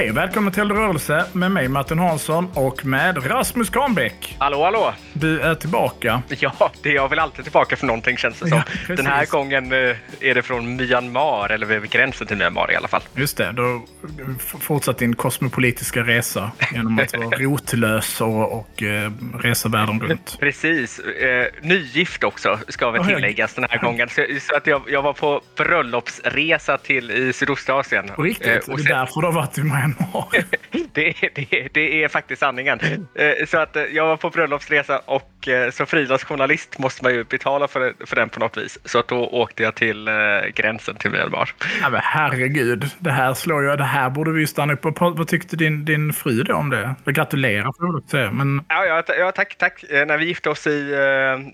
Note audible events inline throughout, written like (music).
Hej och välkommen till Rörelse med mig Martin Hansson och med Rasmus Kahnbäck. Hallå, hallå! Du är tillbaka. (laughs) Ja, det är jag väl alltid tillbaka för någonting känns det som. Ja. Den här gången eh, är det från Myanmar, eller vid gränsen till Myanmar i alla fall. Just det, du har fortsatt din kosmopolitiska resa genom att vara (laughs) rotlös och, och eh, resa världen runt. Precis. Eh, nygift också, ska väl tilläggas den här gången. Så, så att jag, jag var på bröllopsresa till i Sydostasien. På riktigt? Eh, det och är sen- därför du har varit i Myanmar. (laughs) det, det, det är faktiskt sanningen. Eh, Så att eh, jag var på bröllopsresa och eh, som frilansjournalist måste man ju betala för, för den på något vis. Så att då åkte jag till gränsen till Myanmar. Ja, men herregud, det här slår ju... Det här borde vi ju stanna upp på. Vad tyckte din, din fru då om det? Jag gratulerar får jag men Ja, ja, ta- ja tack, tack. När vi gifte oss i,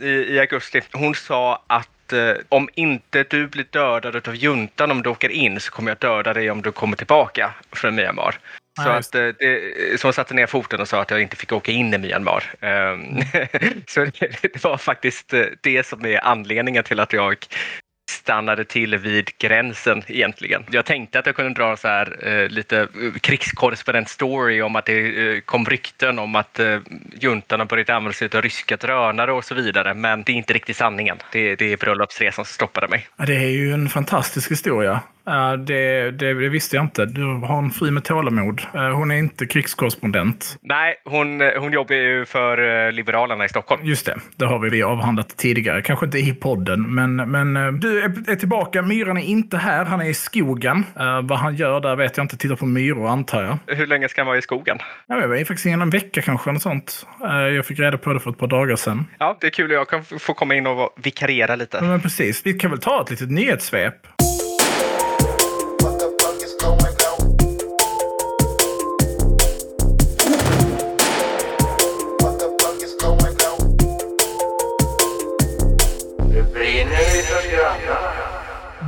i, i augusti, hon sa att eh, om inte du blir dödad av juntan om du åker in så kommer jag döda dig om du kommer tillbaka från Myanmar. Så, Ja, att, eh, det, så hon satte ner foten och sa att jag inte fick åka in i Myanmar. Ehm, (laughs) så det, det var faktiskt eh, det som är anledningen till att jag stannade till vid gränsen egentligen. Jag tänkte att jag kunde dra så här eh, lite eh, krigskorrespondent-story om att det eh, kom rykten om att eh, juntan har börjat använda sig av ryska drönare och så vidare. Men det är inte riktigt sanningen. Det, det är bröllopsresan som stoppade mig. ja, det är ju en fantastisk historia. Ja, det, det, det visste jag inte. Du har en fri med tålamod. Eh, Hon är inte krigskorrespondent. Nej, hon, eh, hon jobbar ju för eh, Liberalerna i Stockholm. Just det, det har vi vi avhandlat tidigare. Kanske inte i podden, men, men du är, är tillbaka. Myran är inte här, han är i skogen. Vad han gör där vet jag inte. Tittar på myror antar jag. Hur länge ska han vara i skogen? Jag vet, faktiskt ingen en vecka kanske, något sånt. Jag fick reda på det för ett par dagar sedan. Ja, det är kul. Jag kan få komma in och vikariera lite. Men precis, vi kan väl ta ett litet nyhetssvep.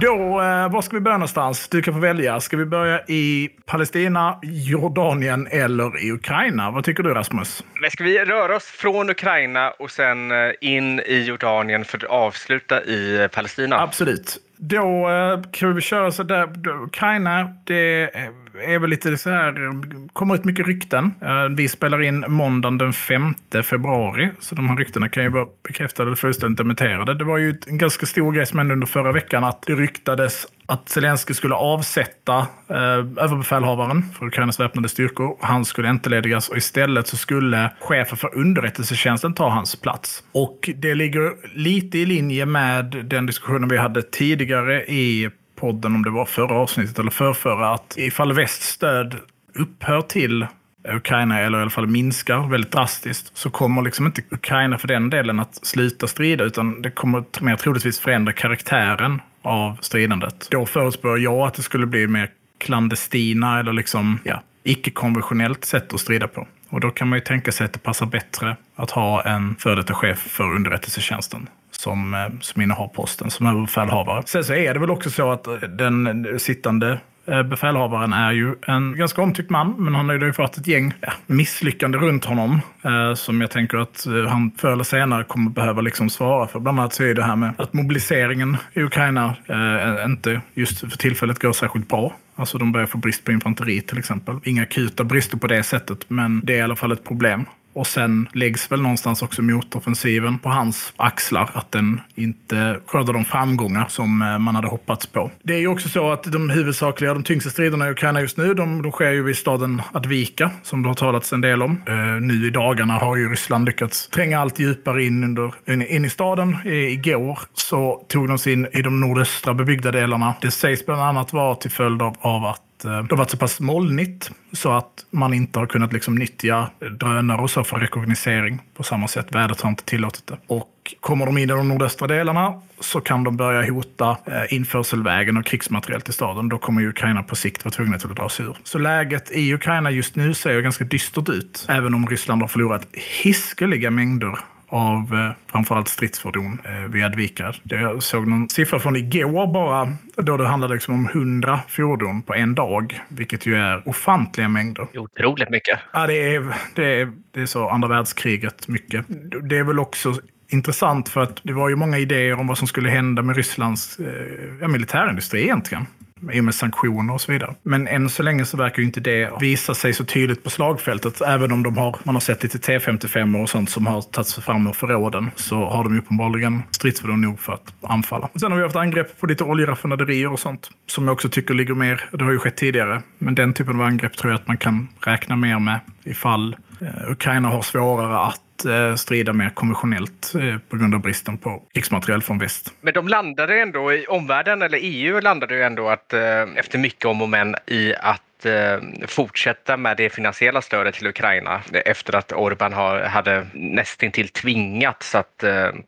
Då, eh, var ska vi börja någonstans? Du kan få välja. Ska vi börja i Palestina, Jordanien eller i Ukraina? Vad tycker du Rasmus? Men ska vi röra oss från Ukraina och sen eh, in i Jordanien för att avsluta i eh, Palestina? Absolut. Då eh, kan vi köra så där. Ukraina, det är väl lite så här, kommer ut mycket rykten. Eh, vi spelar in måndagen den 5 februari, så de här ryktena kan ju vara bekräftade eller fullständigt dementerade. Det var ju en ganska stor grej som hände under förra veckan att det ryktades att Zelensky skulle avsätta eh, överbefälhavaren för Ukrainas väpnade styrkor. Han skulle entledigas och istället så skulle chefen för underrättelsetjänsten ta hans plats. Och det ligger lite i linje med den diskussionen vi hade tidigare i podden, om det var förra avsnittet eller förrförra, att ifall västs stöd upphör till Ukraina, eller i alla fall minskar väldigt drastiskt, så kommer liksom inte Ukraina för den delen att sluta strida, utan det kommer mer troligtvis förändra karaktären av stridandet. Då förutspår jag att det skulle bli mer klandestina eller liksom, ja, icke-konventionellt sätt att strida på. Och då kan man ju tänka sig att det passar bättre att ha en före detta chef för underrättelsetjänsten som, eh, som innehar posten som överbefälhavare. Sen så är det väl också så att eh, den sittande eh, befälhavaren är ju en ganska omtyckt man, men han har ju fått ett gäng ja, misslyckande runt honom eh, som jag tänker att han förr eller senare kommer behöva liksom svara för. Bland annat så är det här med att mobiliseringen i Ukraina eh, inte just för tillfället går särskilt bra. Alltså de börjar få brist på infanteri till exempel. Inga akuta brister på det sättet, men det är i alla fall ett problem. Och sen läggs väl någonstans också motoffensiven på hans axlar. Att den inte skördar de framgångar som eh, man hade hoppats på. Det är ju också så att de huvudsakliga, de tyngsta striderna i Ukraina just nu, de, de sker ju i staden Advika, som det har talats en del om. Uh, nu i dagarna har ju Ryssland lyckats tränga allt djupare in, under, in, in i staden. I, igår så tog de sig in i de nordöstra bebyggda delarna. Det sägs bland annat vara till följd av, av att Eh, det har varit så pass molnigt så att man inte har kunnat liksom nyttja drönare och så för rekognosering på samma sätt. Vädret har inte tillåtit det. Och kommer de in i de nordöstra delarna så kan de börja hota eh, införselvägen och krigsmateriel till staden. Då kommer ju Ukraina på sikt vara tvungna till att dra sig ur. Så läget i Ukraina just nu ser ju ganska dystert ut. Även om Ryssland har förlorat hiskeliga mängder av eh, framförallt stridsfordon eh, vid Advika. Jag såg någon siffra från igår bara, då det handlade liksom om 100 fordon på en dag, vilket ju är ofantliga mängder. Otroligt mycket. Ja, det är, det är, det är så andra världskriget mycket. Det är väl också intressant för att det var ju många idéer om vad som skulle hända med Rysslands eh, militärindustri egentligen. I och med sanktioner och så vidare. Men än så länge så verkar ju inte det visa sig så tydligt på slagfältet. Även om de har, man har sett lite T55 och sånt som har tagits fram ur förråden så har de uppenbarligen stridsfordon nog för att anfalla. Sen har vi haft angrepp på lite oljeraffinaderier och sånt som jag också tycker ligger mer, det har ju skett tidigare, men den typen av angrepp tror jag att man kan räkna mer med ifall eh, Ukraina har svårare att eh, strida mer konventionellt eh, på grund av bristen på krigsmateriel från väst. Men de landade ändå i omvärlden, eller EU landade ju ändå att eh, efter mycket om och men i att fortsätta med det finansiella stödet till Ukraina efter att Orbán har, hade nästintill tvingats att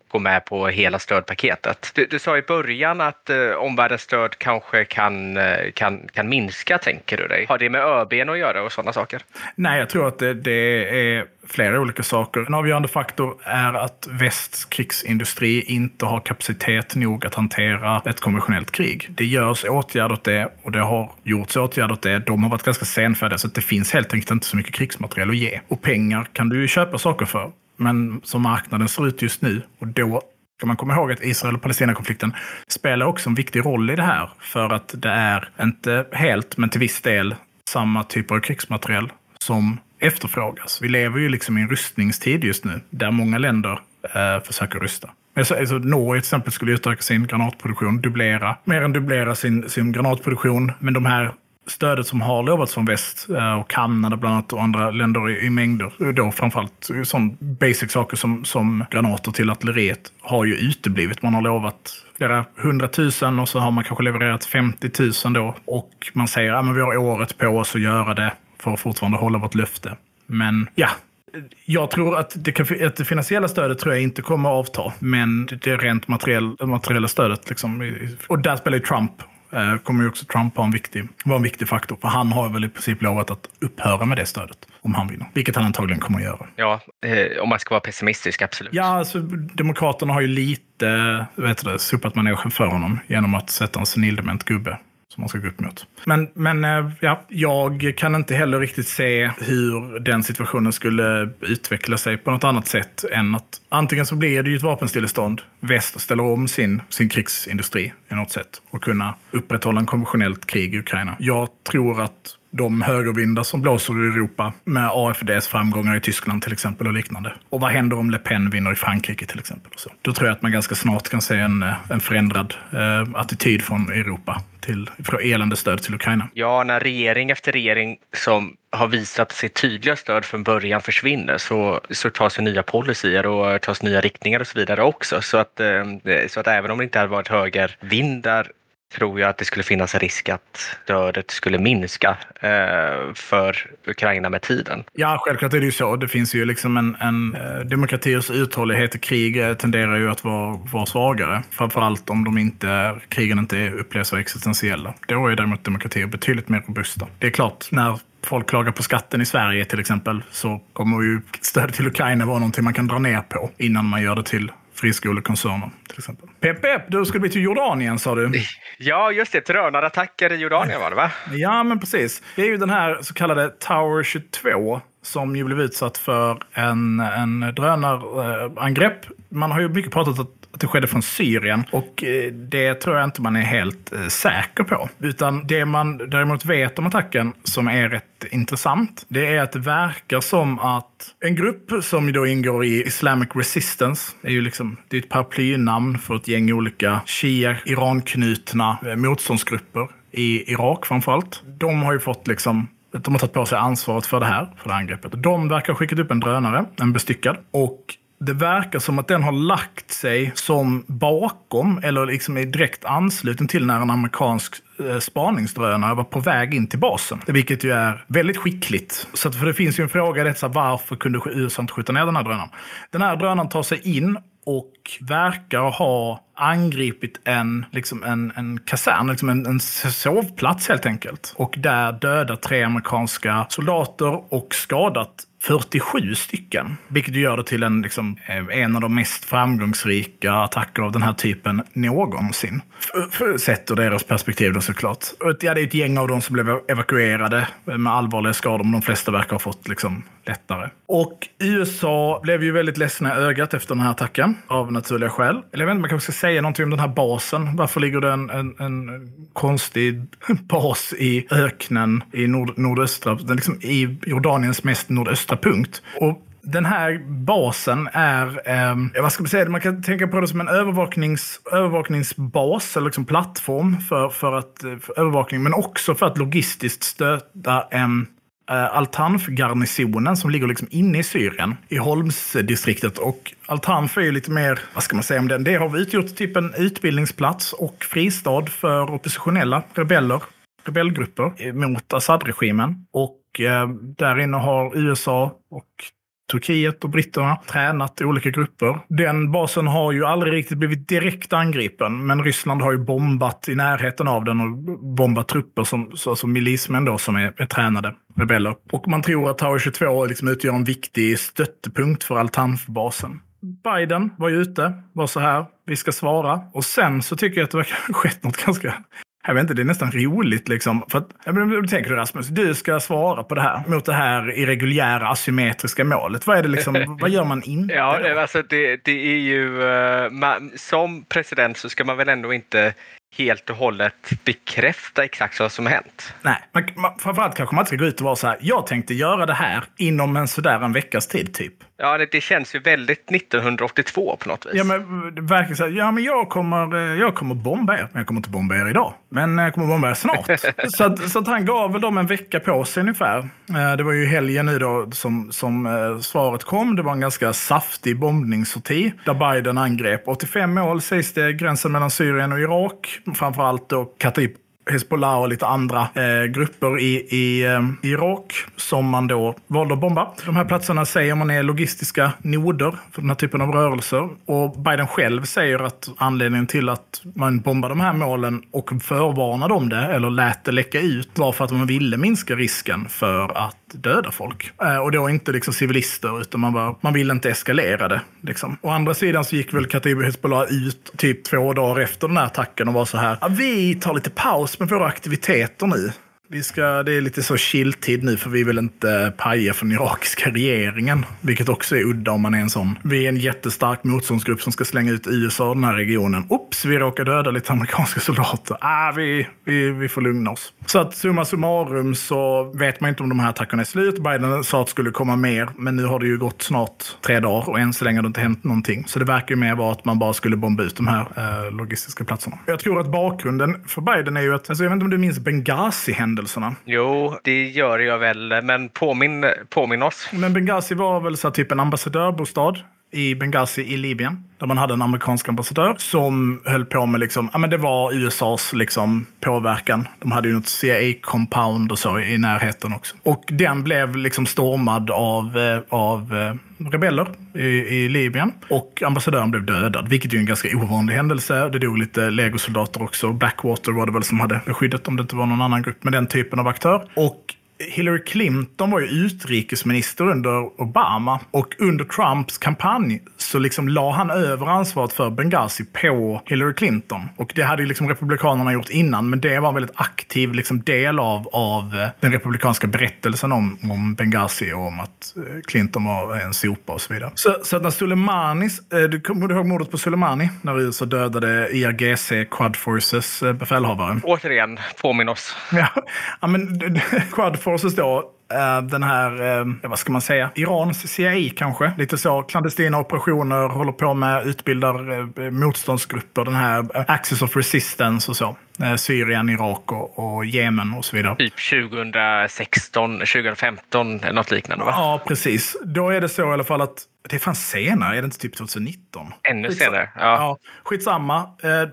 gå med på hela stödpaketet. Du, du sa i början att omvärldens stöd kanske kan, kan, kan minska, tänker du dig? Har det med ÖBn att göra och sådana saker? Nej, jag tror att det, det är flera olika saker. En avgörande faktor är att västs krigsindustri inte har kapacitet nog att hantera ett konventionellt krig. Det görs åtgärder åt det och det har gjorts åtgärder åt det. De har varit ganska senfärdiga så att det finns helt enkelt inte så mycket krigsmateriel att ge. Och pengar kan du ju köpa saker för. Men som marknaden ser ut just nu och då ska man komma ihåg att Israel och Palestina-konflikten spelar också en viktig roll i det här. För att det är, inte helt, men till viss del, samma typer av krigsmateriel som efterfrågas. Vi lever ju liksom i en rustningstid just nu, där många länder eh, försöker rusta. Alltså, alltså, Norge till exempel skulle utöka sin granatproduktion, dubblera, mer än dubblera sin, sin granatproduktion. Men de här stödet som har lovats från väst eh, och Kanada bland annat och andra länder i, i mängder, då framförallt sån basic saker som, som granater till artilleriet, har ju uteblivit. Man har lovat flera hundratusen och så har man kanske levererat 50 000 då. Och man säger att ja, vi har året på oss att göra det för att fortfarande hålla vårt löfte. Men ja, jag tror att det, kan, att det finansiella stödet tror jag inte kommer att avta. Men det rent materiell, materiella stödet, liksom, och där spelar ju Trump eh, kommer ju också Trump ha en viktig, vara en viktig faktor. För han har väl i princip lovat att upphöra med det stödet om han vinner. Vilket han antagligen kommer att göra. Ja, eh, om man ska vara pessimistisk, absolut. Ja, alltså, Demokraterna har ju lite vet du, sopat manegen för honom genom att sätta en senildement gubbe som man ska gå upp mot. Men, men eh, ja, jag kan inte heller riktigt se hur den situationen skulle utveckla sig på något annat sätt än att antingen så blir det ju ett vapenstillestånd. Väst ställer om sin, sin krigsindustri i något sätt och kunna upprätthålla en konventionellt krig i Ukraina. Jag tror att de högervindar som blåser i Europa med AFDs framgångar i Tyskland till exempel och liknande. Och vad händer om Le Pen vinner i Frankrike till exempel? Och så. Då tror jag att man ganska snart kan se en, eh, en förändrad eh, attityd från Europa till från elände stöd till Ukraina. Ja, när regering efter regering som har visat sitt tydliga stöd från början försvinner så, så tas ju nya policyer och tas nya riktningar och så vidare också. Så att, eh, så att även om det inte hade varit högervindar tror jag att det skulle finnas en risk att stödet skulle minska eh, för Ukraina med tiden. Ja, självklart är det ju så. Det finns ju liksom en, en eh, demokratiers uthållighet i krig eh, tenderar ju att vara, vara svagare. Framförallt om de inte, krigen inte upplevs som existentiella. Då är däremot demokratier betydligt mer robusta. Det är klart, när folk klagar på skatten i Sverige till exempel så kommer ju stöd till Ukraina vara någonting man kan dra ner på innan man gör det till friskolekoncerner till exempel. Pepp, pepp, du ska bli till Jordanien sa du. Ja, just det. Drönarattacker i Jordanien var det va? Ja, men precis. Det är ju den här så kallade Tower 22 som ju blev utsatt för en, en drönarangrepp. Man har ju mycket pratat att att det skedde från Syrien. Och eh, det tror jag inte man är helt eh, säker på. Utan det man däremot vet om attacken som är rätt intressant, det är att det verkar som att en grupp som då ingår i Islamic Resistance, är ju liksom, det är ett paraplynamn för ett gäng olika shia-Iran-knutna eh, motståndsgrupper i Irak framförallt. De har ju fått liksom de har tagit på sig ansvaret för det här, för det här angreppet. De verkar ha skickat upp en drönare, en bestyckad. Och det verkar som att den har lagt sig som bakom eller liksom i direkt anslutning till när en amerikansk eh, spaningsdrönare var på väg in till basen. Vilket ju är väldigt skickligt. Så att, för det finns ju en fråga i detta, varför kunde USA inte skjuta ner den här drönaren? Den här drönaren tar sig in och verkar ha angripit en, liksom en, en kasern, liksom en, en sovplats helt enkelt. Och där dödat tre amerikanska soldater och skadat 47 stycken. Vilket gör det till en, liksom, eh, en av de mest framgångsrika attacker av den här typen någonsin. Sett ur deras perspektiv då såklart. Och Ja, det är ett gäng av dem som blev evakuerade med allvarliga skador, men de flesta verkar ha fått liksom, ettare. Och USA blev ju väldigt ledsna i ögat efter den här attacken, av naturliga skäl. Eller jag vet inte, man kanske ska säga någonting om den här basen. Varför ligger det en, en, en konstig (laughs) bas i öknen i nord, nordöstra, liksom i Jordaniens mest nordöstra punkt? Och den här basen är, eh, vad ska man säga, man kan tänka på det som en övervaknings, övervakningsbas, eller liksom plattform för, för, att, för övervakning, men också för att logistiskt stötta en Eh, Al-Tanf-garnisonen som ligger liksom inne i Syrien, i Holmsdistriktet. Och Al-Tanf är ju lite mer, vad ska man säga om den? Det har utgjort typ en utbildningsplats och fristad för oppositionella rebeller, rebellgrupper mot Assad-regimen. Och eh, där inne har USA och Turkiet och britterna tränat i olika grupper. Den basen har ju aldrig riktigt blivit direkt angripen, men Ryssland har ju bombat i närheten av den och bombat trupper som, alltså milismän då som är, är tränade rebeller. Och man tror att Tower 22 liksom utgör en viktig stöttepunkt för Al-Tanf-basen. Biden var ju ute, var så här, vi ska svara. Och sen så tycker jag att det verkar ha skett något ganska jag vet inte, det är nästan roligt liksom. För att, menar, tänker du Rasmus, du ska svara på det här mot det här irreguljära asymmetriska målet. Vad är det liksom, (laughs) vad gör man inte? Ja, då? alltså det, det är ju... eh, man, som president så ska man väl ändå inte helt och hållet bekräfta exakt vad som har hänt. Nej, man, man, framförallt kanske man inte ska gå ut och vara så här, jag tänkte göra det här inom en sådär en veckas tid typ. Ja, det, det känns ju väldigt 1982 på något vis. Ja, men det verkar så här, ja men jag kommer, eh, jag kommer bomba er, men jag kommer inte bomba er idag. Men jag kommer bomba er snart. (laughs) så, att, så att han gav väl dem en vecka på sig ungefär. Eh, Det var ju helgen nu då som, som eh, svaret kom. Det var en ganska saftig bombningssorti där Biden angrep 85 mål sägs det, gränsen mellan Syrien och Irak. Framförallt då Khatib Hezbollah och lite andra eh, grupper i, i eh, Irak som man då valde att bomba. De här platserna säger man är logistiska noder för den här typen av rörelser. Och Biden själv säger att anledningen till att man bombade de här målen och förvarnade om det, eller lät det läcka ut, var för att man ville minska risken för att döda folk. Eh, och då inte liksom civilister, utan man, var, man ville inte eskalera det. Liksom. Å andra sidan så gick väl Khatib Hezbollah ut typ två dagar efter den här attacken och var så här, vi tar lite paus med våra aktiviteter nu. Vi ska, det är lite så chilltid nu för vi vill inte paja för den irakiska regeringen. Vilket också är udda om man är en sån. Vi är en jättestark motståndsgrupp som ska slänga ut USA i den här regionen. Oops, vi råkar döda lite amerikanska soldater. Ah, vi, vi, vi får lugna oss. Så att summa summarum så vet man inte om de här attackerna är slut. Biden sa att det skulle komma mer, men nu har det ju gått snart tre dagar och än så länge har det inte hänt någonting. Så det verkar ju mer vara att man bara skulle bomba ut de här eh, logistiska platserna. Jag tror att bakgrunden för Biden är ju att, alltså jag vet inte om du minns Benghazi-händelsen, Benghazi-händelserna. Jo, det gör jag väl, men påminn, påminn oss. Men Benghazi var väl så typ en ambassadörbostad i Benghazi i Libyen. Där man hade en amerikansk ambassadör som höll på med, liksom, ja men det var USAs liksom, påverkan. De hade ju något CIA-compound och så i närheten också. Och den blev liksom stormad av, eh, av eh, rebeller i, i Libyen. Och ambassadören blev dödad, vilket är ju en ganska ovanlig händelse. Det dog lite legosoldater också. Blackwater var det väl som hade skyddat om det inte var någon annan grupp med den typen av aktör. Och Hillary Clinton var ju utrikesminister under Obama och under Trumps kampanj så liksom la han över ansvaret för Benghazi på Hillary Clinton. Och det hade ju liksom Republikanerna gjort innan, men det var en väldigt aktiv liksom del av, av eh, den republikanska berättelsen om, om Benghazi och om att eh, Clinton var en sopa och så vidare. Så, så att när Soleimanis, eh, du kommer du ihåg mordet på Soleimani? När USA dödade IRGC Quad Forces befälhavare. Återigen, påminn oss. Ja, men (laughs) Quad Forces då, eh, den här, eh, vad ska man säga, Irans CIA kanske. Lite så, klandestina operationer, håller på med, utbildar eh, motståndsgrupper, den här Axis of Resistance och så. Eh, Syrien, Irak och, och Jemen och så vidare. Typ 2016, 2015 eller något liknande va? Ja, precis. Då är det så i alla fall att det är fan senare, är det inte typ 2019? Ännu Skitsa- senare. Ja. Ja, skitsamma. Eh,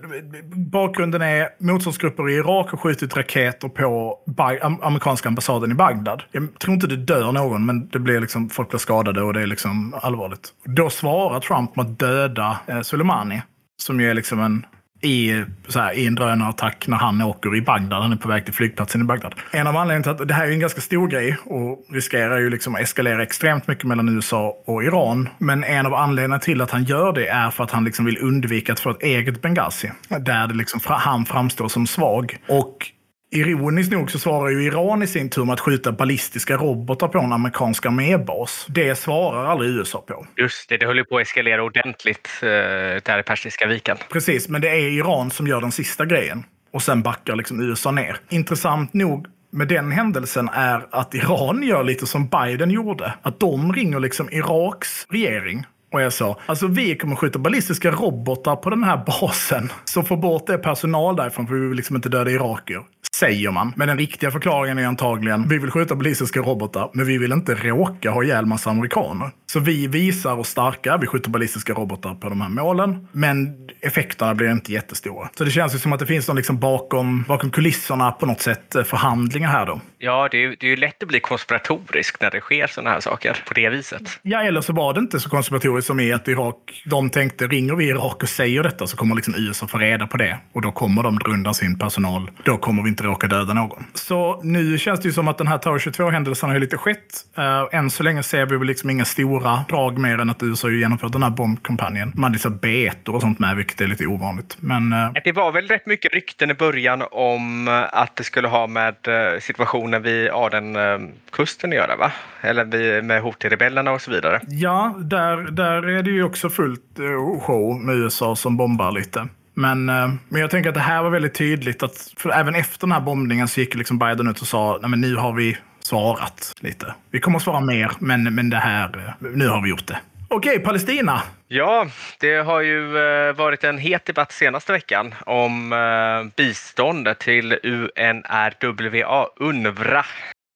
bakgrunden är motståndsgrupper i Irak har skjutit raketer på Ba- amerikanska ambassaden i Bagdad. Jag tror inte det dör någon, men det blir liksom, folk blir skadade och det är liksom allvarligt. Då svarar Trump med att döda eh, Soleimani. som ju är liksom en i, så här, i en drönarattack när han åker i Bagdad. Han är på väg till flygplatsen i Bagdad. En av anledningarna till att det här är en ganska stor grej och riskerar ju liksom att eskalera extremt mycket mellan USA och Iran. Men en av anledningarna till att han gör det är för att han liksom vill undvika att få ett eget Benghazi. Där det liksom, han framstår som svag. Och Ironiskt nog så svarar ju Iran i sin tur med att skjuta ballistiska robotar på en amerikansk armébas. Det svarar aldrig USA på. Just det, det höll ju på att eskalera ordentligt eh, där i Persiska viken. Precis, men det är Iran som gör den sista grejen. Och sen backar liksom USA ner. Intressant nog med den händelsen är att Iran gör lite som Biden gjorde. Att de ringer liksom Iraks regering och jag sa, alltså vi kommer skjuta ballistiska robotar på den här basen. Så få bort det personal därifrån för vi vill liksom inte döda irakier. Säger man. Men den riktiga förklaringen är antagligen, vi vill skjuta ballistiska robotar, men vi vill inte råka ha ihjäl massa amerikaner. Så vi visar oss starka, vi skjuter ballistiska robotar på de här målen. Men effekterna blir inte jättestora. Så det känns ju som att det finns någon liksom bakom, bakom kulisserna på något sätt eh, förhandlingar här då. Ja, det är, ju, det är ju lätt att bli konspiratorisk när det sker sådana här saker på det viset. Ja, eller så var det inte så konspiratoriskt som i att Irak, de tänkte ringer vi Irak och säger detta så kommer liksom USA få reda på det. Och då kommer de dra undan sin personal. Då kommer vi inte råka döda någon. Så nu känns det ju som att den här Tower 22-händelsen har lite skett. Uh, än så länge ser vi väl liksom inga stora drag mer än att USA har genomfört den här bombkampanjen. Man hade så betor och sånt med, vilket är lite ovanligt. Men, uh, Det var väl rätt mycket rykten i början om eh, att det skulle ha med eh, situationen vid Adenkusten att göra, va? Eller med Houthi-rebellerna och så vidare. Ja, där, där är det ju också fullt eh, show med USA som bombar lite. Men, eh, men jag tänker att det här var väldigt tydligt att för även efter den här bombningen så gick liksom Biden ut och sa Nej, men nu har vi svarat lite. Vi kommer att svara mer, men, men det här, nu har vi gjort det. Okej, Palestina. Ja, det har ju eh, varit en het debatt senaste veckan om eh, biståndet till UNRWA, UNRWA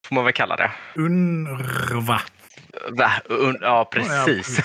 får man väl kalla det. UNRWA. Va? Ja, precis.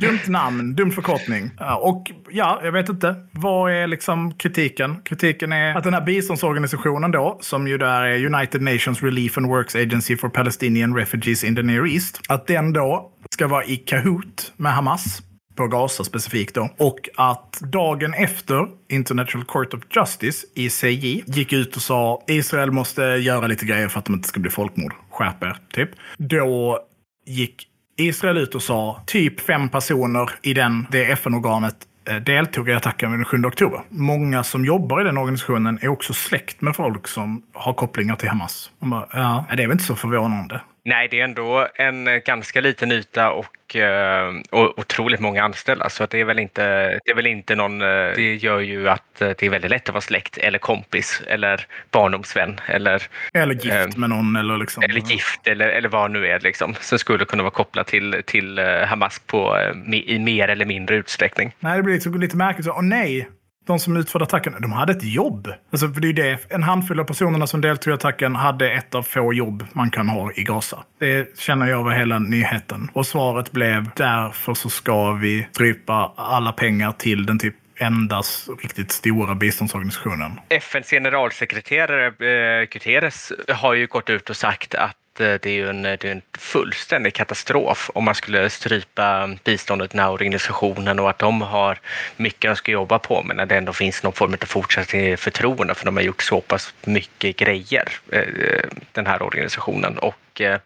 Dumt namn, dum förkortning. Ja, och ja, jag vet inte. Vad är liksom kritiken? Kritiken är att den här biståndsorganisationen då, som ju där är United Nations Relief and Works Agency for Palestinian Refugees in the Near East, att den då ska vara i kahoot med Hamas på Gaza specifikt då. Och att dagen efter International Court of Justice, ICJ, gick ut och sa Israel måste göra lite grejer för att de inte ska bli folkmord. Skärp er, typ. Då gick Israel ut och sa typ fem personer i den, det FN-organet eh, deltog i attacken den 7 oktober. Många som jobbar i den organisationen är också släkt med folk som har kopplingar till Hamas. Bara, ja, det är väl inte så förvånande. Nej, det är ändå en eh, ganska liten yta och, eh, och otroligt många anställda. Så att det, är väl inte, det är väl inte någon... eh, Det gör ju att eh, det är väldigt lätt att vara släkt eller kompis eller barndomsvän eller, Eller gift Eh, med någon eller liksom. eller gift eller, eller vad nu är liksom, som skulle kunna vara kopplat till, till eh, Hamas på, eh, i mer eller mindre utsträckning. Nej, det blir liksom lite märkligt. Så, Åh nej, de som utförde attacken, de hade ett jobb. Alltså, för det är ju det. En handfull av personerna som deltog i attacken hade ett av få jobb man kan ha i Gaza. Det känner jag var hela nyheten. Och svaret blev därför så ska vi strypa alla pengar till den typ endast riktigt stora biståndsorganisationen. FNs generalsekreterare eh, Guterres har ju gått ut och sagt att Eh, det är ju en, det är en fullständig katastrof om man skulle strypa mm, biståndet till den här organisationen och att de har mycket de ska jobba på men när det ändå finns någon form av fortsatt förtroende för de har gjort så pass mycket grejer, eh, den här organisationen. Och eh,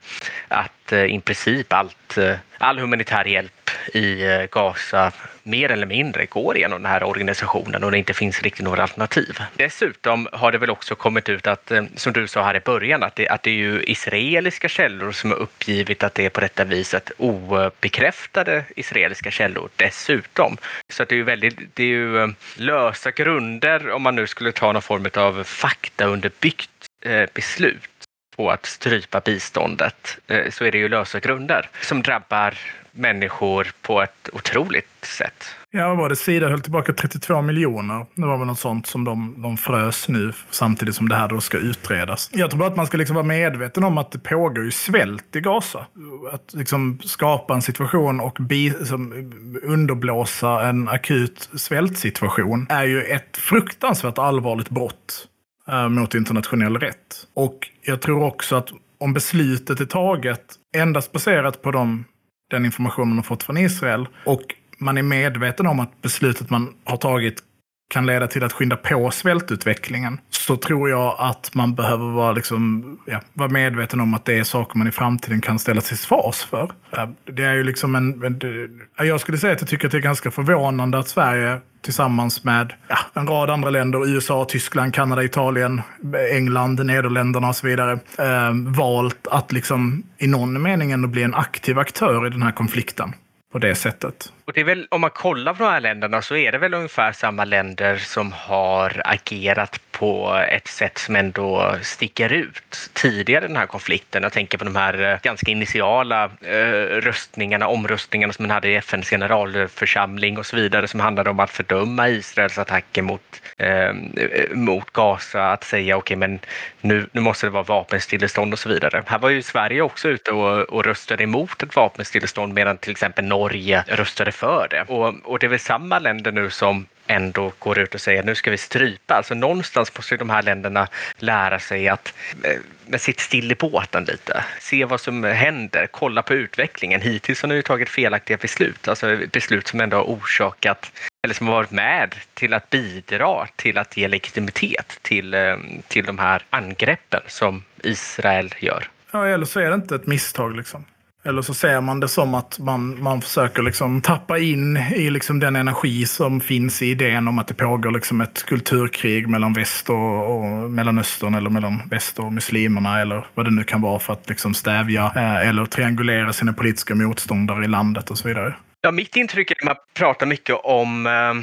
att i princip allt, all humanitär hjälp i eh, Gaza mer eller mindre går genom den här organisationen och det inte finns riktigt några alternativ. Dessutom har det väl också kommit ut att, eh, som du sa här i början, att det, att det är ju israeliska källor som har uppgivit att det är på detta viset obekräftade israeliska källor dessutom. Så att det är ju väldigt, det är ju eh, lösa grunder om man nu skulle ta någon form av faktaunderbyggt beslut på att strypa biståndet eh, så är det ju lösa grunder som drabbar människor på ett otroligt sätt. Ja, vad var det? Sida höll tillbaka 32 miljoner. Det var väl något sånt som de, de frös nu samtidigt som det här då ska utredas. Jag tror bara att man ska liksom vara medveten om att det pågår ju svält i Gaza. Att liksom skapa en situation och bi, liksom underblåsa en akut svältsituation är ju ett fruktansvärt allvarligt brott eh, mot internationell rätt. Och jag tror också att om beslutet är taget endast baserat på de, den information man har fått från Israel och man är medveten om att beslutet man har tagit kan leda till att skynda på svältutvecklingen så tror jag att man behöver vara, liksom, ja, vara medveten om att det är saker man i framtiden kan ställa till svars för. Det är ju liksom en, en, jag skulle säga att jag tycker att det är ganska förvånande att Sverige tillsammans med ja, en rad andra länder, USA, Tyskland, Kanada, Italien, England, Nederländerna och så vidare, eh, valt att liksom i någon mening ändå bli en aktiv aktör i den här konflikten på det sättet. Och det är väl, om man kollar på de här länderna så är det väl ungefär samma länder som har agerat på ett sätt som ändå sticker ut tidigare i den här konflikten. Jag tänker på de här eh, ganska initiala eh, röstningarna, omröstningarna som man hade i FNs generalförsamling och så vidare som handlade om att fördöma Israels attacker mot, ehm, eh, mot Gaza, att säga okej men nu, nu måste det vara vapenstillestånd och så vidare. Här var ju Sverige också ute och, och röstade emot ett vapenstillestånd medan till exempel Norge röstade för det. Och, och det är väl samma länder nu som ändå går ut och säger nu ska vi strypa. Alltså någonstans måste de här länderna lära sig att eh, men sitt still i båten lite. Se vad som händer, kolla på utvecklingen. Hittills har ni ju tagit felaktiga beslut, alltså beslut som ändå har orsakat eller som har varit med till att bidra till att ge legitimitet till, eh, till de här angreppen som Israel gör. Ja, eller så är det inte ett misstag liksom. Eller så ser man det som att man, man försöker liksom tappa in i liksom den energi som finns i idén om att det pågår liksom ett kulturkrig mellan väst och, och Mellanöstern eller mellan väst och muslimerna eller vad det nu kan vara för att liksom stävja eh, eller triangulera sina politiska motståndare i landet och så vidare. Ja, mitt intryck är att man pratar mycket om, eh,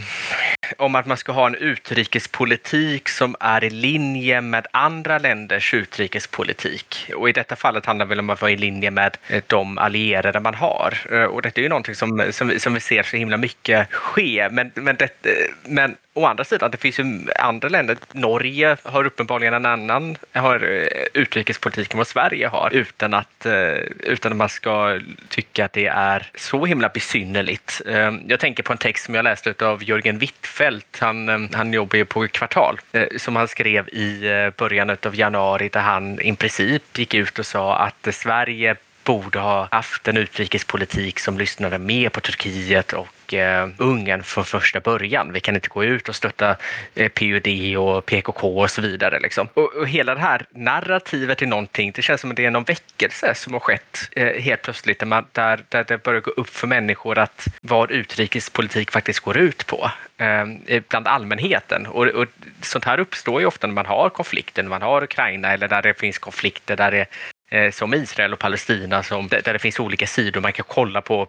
om att man ska ha en utrikespolitik som är i linje med andra länders utrikespolitik. Och i detta fallet handlar det väl om att vara i linje med de allierade man har. Eh, och detta är ju någonting som, som, vi- som vi ser så himla mycket ske. Men, men, det, eh, men å andra sidan, det finns ju andra länder. Norge har uppenbarligen en annan har, eh, utrikespolitik än vad Sverige har utan att, eh, utan att man ska tycka att det är så himla besynnerligt. Eh, jag tänker på en text som jag läste av Jörgen Wittfeldt. Han, han jobbar ju på Kvartal som han skrev i början av januari där han i princip gick ut och sa att Sverige borde ha haft en utrikespolitik som lyssnade mer på Turkiet och eh, Ungern från första början. Vi kan inte gå ut och stötta eh, PUD och PKK och så vidare. Liksom. Och, och hela det här narrativet är någonting, det känns som att det är någon väckelse som har skett eh, helt plötsligt där, man, där, där det börjar gå upp för människor att vad utrikespolitik faktiskt går ut på eh, bland allmänheten. Och, och sånt här uppstår ju ofta när man har konflikter, när man har Ukraina eller där det finns konflikter där det Eh, som Israel och Palestina som, där det finns olika sidor man kan kolla på,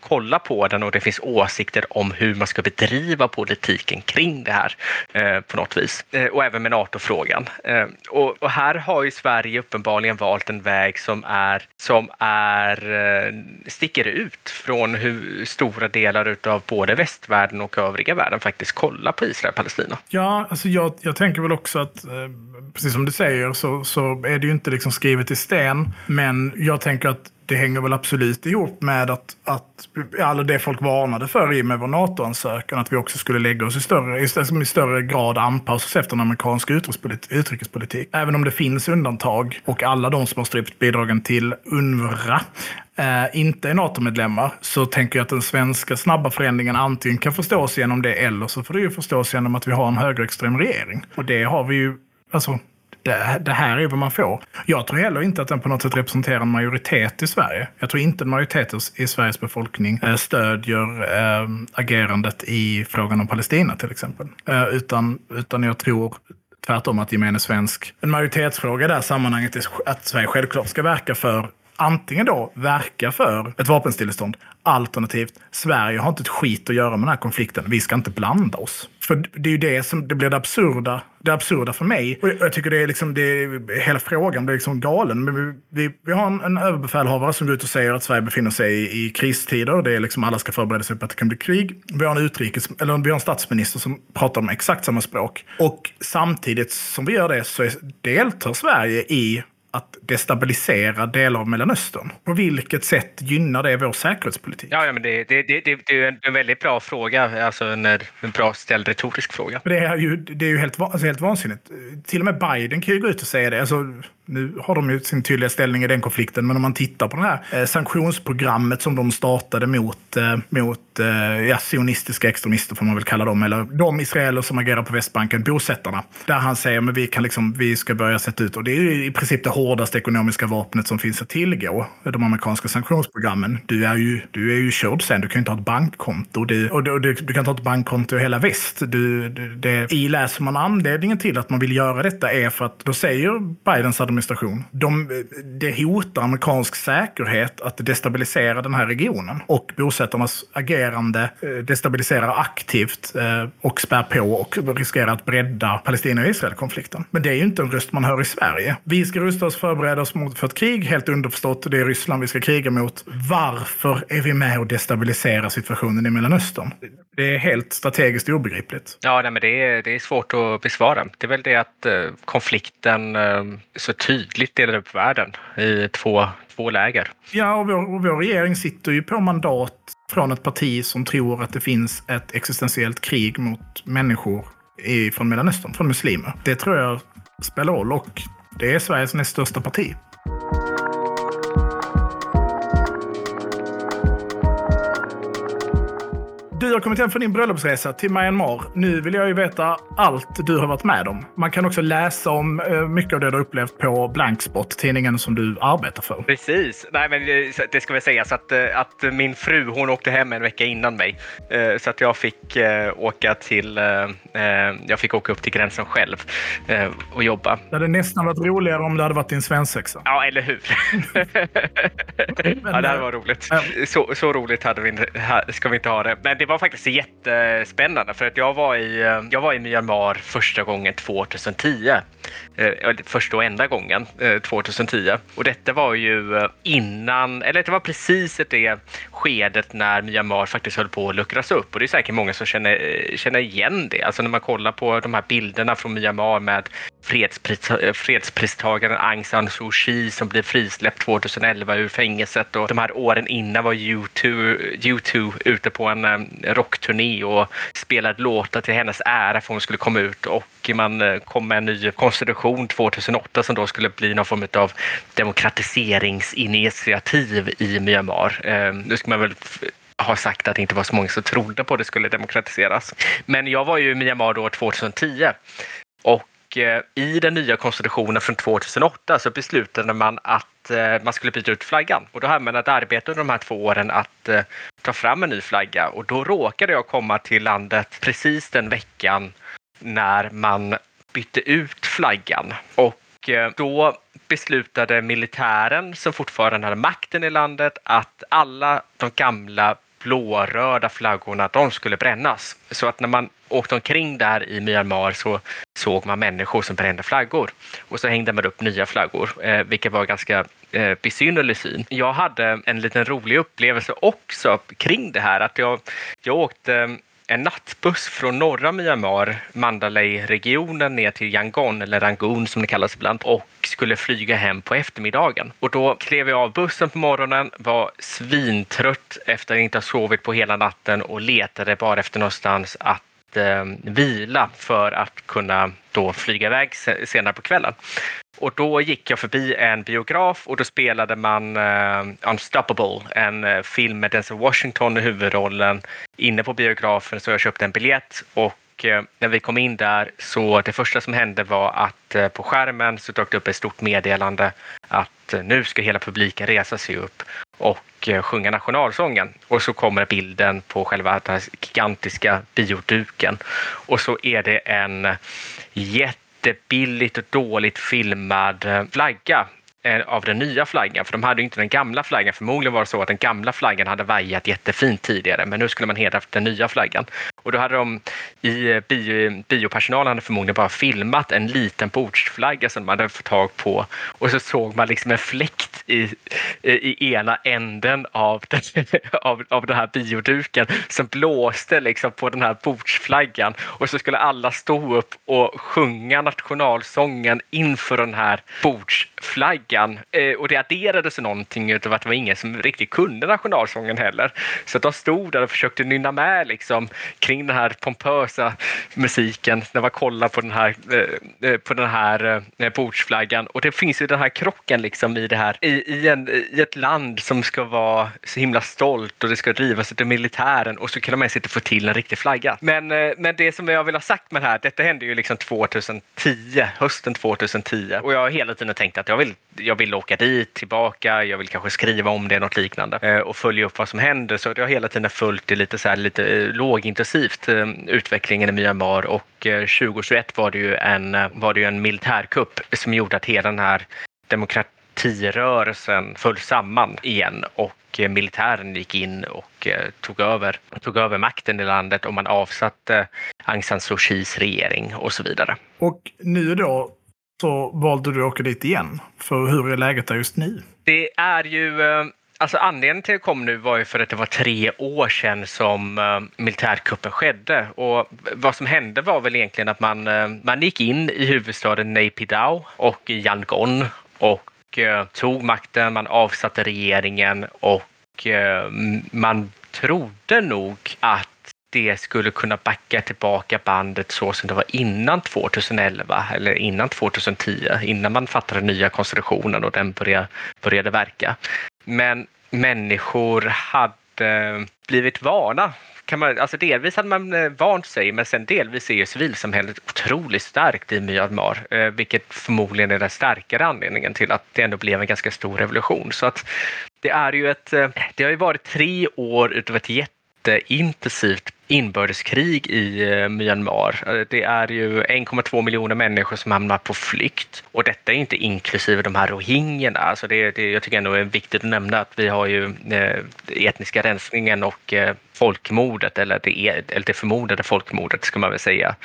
kolla på den och det finns åsikter om hur man ska bedriva politiken kring det här eh, på något vis. Eh, och även med NATO-frågan. Eh, och, och här har ju Sverige uppenbarligen valt en väg som är som är eh, sticker ut från hur stora delar av både västvärlden och övriga världen faktiskt kollar på Israel och Palestina. Ja, alltså jag, jag tänker väl också att, eh, precis som du säger, så, så är det ju inte liksom skrivet i sten. Men jag tänker att det hänger väl absolut ihop med att, att alla det folk varnade för i med vår NATO-ansökan, att vi också skulle lägga oss i större, i, i större grad anpassa oss efter en amerikansk utrikespolitik, utrikespolitik. Även om det finns undantag och alla de som har strypt bidragen till UNRWA eh, inte är NATO-medlemmar så tänker jag att den svenska snabba förändringen antingen kan förstås genom det eller så får det ju förstås genom att vi har en högerextrem regering. Och det har vi ju, alltså det, det här är vad man får. Jag tror heller inte att den på något sätt representerar en majoritet i Sverige. Jag tror inte en majoritet i Sveriges befolkning eh, stödjer äh, agerandet i frågan om Palestina till exempel. Äh, utan, utan jag tror tvärtom att gemene svensk, en majoritetsfråga i det här sammanhanget är att Sverige självklart ska verka för antingen då verka för ett vapenstillestånd, alternativt Sverige har inte ett skit att göra med den här konflikten. Vi ska inte blanda oss. För det är ju det som det blir det absurda, det absurda för mig. Och jag tycker det är liksom, det är, hela frågan blir liksom galen. Men vi, vi, vi har en, en överbefälhavare som går ut och säger att Sverige befinner sig i, i kristider. Det är liksom alla ska förbereda sig på att det kan bli krig. Vi har en utrikes, eller vi har en statsminister som pratar om exakt samma språk. Och samtidigt som vi gör det så är, deltar Sverige i att destabilisera delar av Mellanöstern. På vilket sätt gynnar det vår säkerhetspolitik? Ja, ja men det, det, det, det, är en- väldigt bra fråga, alltså en, en bra ställd retorisk fråga. Det är ju, det är ju helt, alltså helt vansinnigt. Till och med Biden kan ju gå ut och säga det. Alltså, nu har de ju sin tydliga ställning i den konflikten, men om man tittar på det här eh, sanktionsprogrammet som de startade mot, eh, mot eh, ja, sionistiska extremister, får man väl kalla dem, eller de israeler som agerar på Västbanken, bosättarna. Där han säger att vi, kan liksom, vi ska börja sätta ut, och det är ju i princip det hårdaste ekonomiska vapnet som finns att tillgå, de amerikanska sanktionsprogrammen. Du är ju, du är ju körd sen, du kan ju inte ha ett bankkonto, du, och du, du, du kan inte ha ett bankkonto i hela väst. Du, du, det, I läser man anledningen till att man vill göra detta är för att då säger Bidens administration, de, det hotar amerikansk säkerhet att destabilisera den här regionen. Och bosättarnas agerande eh, destabiliserar aktivt eh, och spär på och riskerar att bredda Palestina och Israel-konflikten. Men det är ju inte en röst man hör i Sverige. Vi ska rusta oss och förbereda oss mot för ett krig, helt underförstått. Det är Ryssland vi ska kriga mot. Varför är vi med och destabiliserar situationen i Mellanöstern? Det är helt strategiskt obegripligt. Ja, nej, men det är, det är svårt att besvara. Det är väl det att eh, konflikten eh, så tydligt delar upp världen i två, två läger. Ja, och vår, och vår regering sitter ju på mandat från ett parti som tror att det finns ett existentiellt krig mot människor i, från Mellanöstern, från muslimer. Det tror jag spelar roll och det är Sveriges näst största parti. Du har kommit hem från din bröllopsresa till Myanmar. Nu vill jag ju veta allt du har varit med om. Man kan också läsa om eh, mycket av det du har upplevt på Blankspot, tidningen som du arbetar för. Precis. Nej, men det- det ska väl sägas att, eh, att min fru hon åkte hem en vecka innan mig. Eh, Så att jag fick eh, åka till... eh, eh, Jag fick åka upp till gränsen själv eh, och jobba. Det hade nästan varit roligare om det hade varit din svensexa. Ja, eller hur? (laughs) ja, det här var roligt. Ja. Så, så roligt hade vi, ska vi inte ha det. Men det var var faktiskt jättespännande för att jag var i, eh, jag var i Myanmar första gången 2010. Eh, första och enda gången eh, 2010. Och detta var ju eh, innan, eller det var precis i det skedet när Myanmar faktiskt höll på att luckras upp. Och det är säkert många som känner, känner igen det. Alltså när man kollar på de här bilderna från Myanmar med fredspris, fredspristagaren Aung San Suu Kyi som blev frisläppt 2011 ur fängelset och de här åren innan var U2, U2 ute på en rockturné och spelade låtar till hennes ära för hon skulle komma ut och man kom med en ny konstitution 2008 som då skulle bli någon form av demokratiseringsinitiativ i Myanmar. Ehm, nu ska man väl ha sagt att det inte var så många som trodde på att det skulle demokratiseras. Men jag var ju i Myanmar då 2010 och eh, i den nya konstitutionen från 2008 så beslutade man att eh, man skulle byta ut flaggan. Och då hade man ett arbete under de här två åren att eh, ta fram en ny flagga. Och då råkade jag komma till landet precis den veckan när man bytte ut flaggan. Och eh, då beslutade militären, som fortfarande hade makten i landet, att alla de gamla blåröda flaggorna, de skulle brännas. Så att när man åkte omkring där i Myanmar så såg man människor som brände flaggor. Och så hängde man upp nya flaggor, eh, vilket var ganska eh, besynnerlig syn. Jag hade en liten rolig upplevelse också kring det här. Att jag, jag åkte en nattbuss från norra Myanmar, Mandalay-regionen, ner till Yangon, eller Rangoon som det kallas ibland, och skulle flyga hem på eftermiddagen. Och då klev jag av bussen på morgonen, var svintrött efter att inte ha sovit på hela natten och letade bara efter någonstans att eh, vila för att kunna då flyga iväg senare på kvällen. Och då gick jag förbi en biograf och då spelade man uh, Unstoppable, en uh, film med Denzel Washington i huvudrollen inne på biografen så jag köpte en biljett och uh, när vi kom in där så det första som hände var att på skärmen så dök det upp ett stort meddelande att nu ska hela publiken resa sig upp och sjunga nationalsången. Och så kommer bilden på själva den här gigantiska bioduken. Och så är det en jättebilligt och dåligt filmad eh, flagga eh, av den nya flaggan, för de hade ju inte den gamla flaggan. Förmodligen var det så att den gamla flaggan hade vajat jättefint tidigare, men nu skulle man hedra den nya flaggan. Och då hade de i eh, bio, biopersonalen hade förmodligen bara filmat en liten bordsflagga som de hade fått tag på och så såg man liksom en fläkt i, i ena änden av den, (laughs) av, av den här bioduken som blåste liksom på den här bordsflaggan och så skulle alla stå upp och sjunga nationalsången inför den här bordsflaggan. Eh, och det adderades någonting utav att det var ingen som riktigt kunde nationalsången heller. Så de stod där och försökte nynna med liksom kring den här pompösa musiken när man kollar på den här, eh, eh, på den här eh, bordsflaggan. Och det finns ju den här krocken liksom i det här i, i, en, i ett land som ska vara så himla stolt och det ska drivas av militären och så kan de ens inte få till en riktig flagga. Men, eh, men det som jag vill ha sagt med det här, detta hände ju liksom 2010, hösten 2010 och jag har hela tiden tänkt att jag vill, jag vill åka dit tillbaka, jag vill kanske skriva om det, något liknande och följa upp vad som händer. Så jag har hela tiden följt det lite så här lite eh, lågintensivt utvecklingen i Myanmar och 2021 var det ju en, var det ju en militärkupp som gjorde att hela den här demokratirörelsen föll samman igen och militären gick in och tog över, tog över makten i landet och man avsatte Aung San Suu Kyis regering och så vidare. Och nu då så valde du att åka dit igen. För hur är läget där just nu? Det är ju Alltså anledningen till att jag kom nu var ju för att det var tre år sedan som eh, militärkuppen skedde. Och vad som hände var väl egentligen att man, eh, man gick in i huvudstaden Naypyidaw och Yangon och eh, tog makten, man avsatte regeringen och man trodde nog att det skulle kunna backa tillbaka bandet så som det var innan 2011 eller innan 2010, innan man fattade nya konstitutionen och den började, började verka. Men människor hade blivit vana. Kan man, alltså delvis hade man eh, vant sig, men sen delvis är ju civilsamhället otroligt starkt i Myanmar, eh, vilket förmodligen är den starkare anledningen till att det ändå blev en ganska stor revolution. Så att det är ju ett, eh, det har ju varit tre år utav ett jätteintensivt inbördeskrig i eh, Myanmar. Eh, det är ju 1,2 miljoner människor som hamnar på flykt och detta är inte inklusive de här rohingyerna. Alltså det, det, jag tycker ändå är viktigt att nämna att vi har ju eh, etniska rensningen och eh, folkmordet eller det, eller det förmodade folkmordet ska man väl säga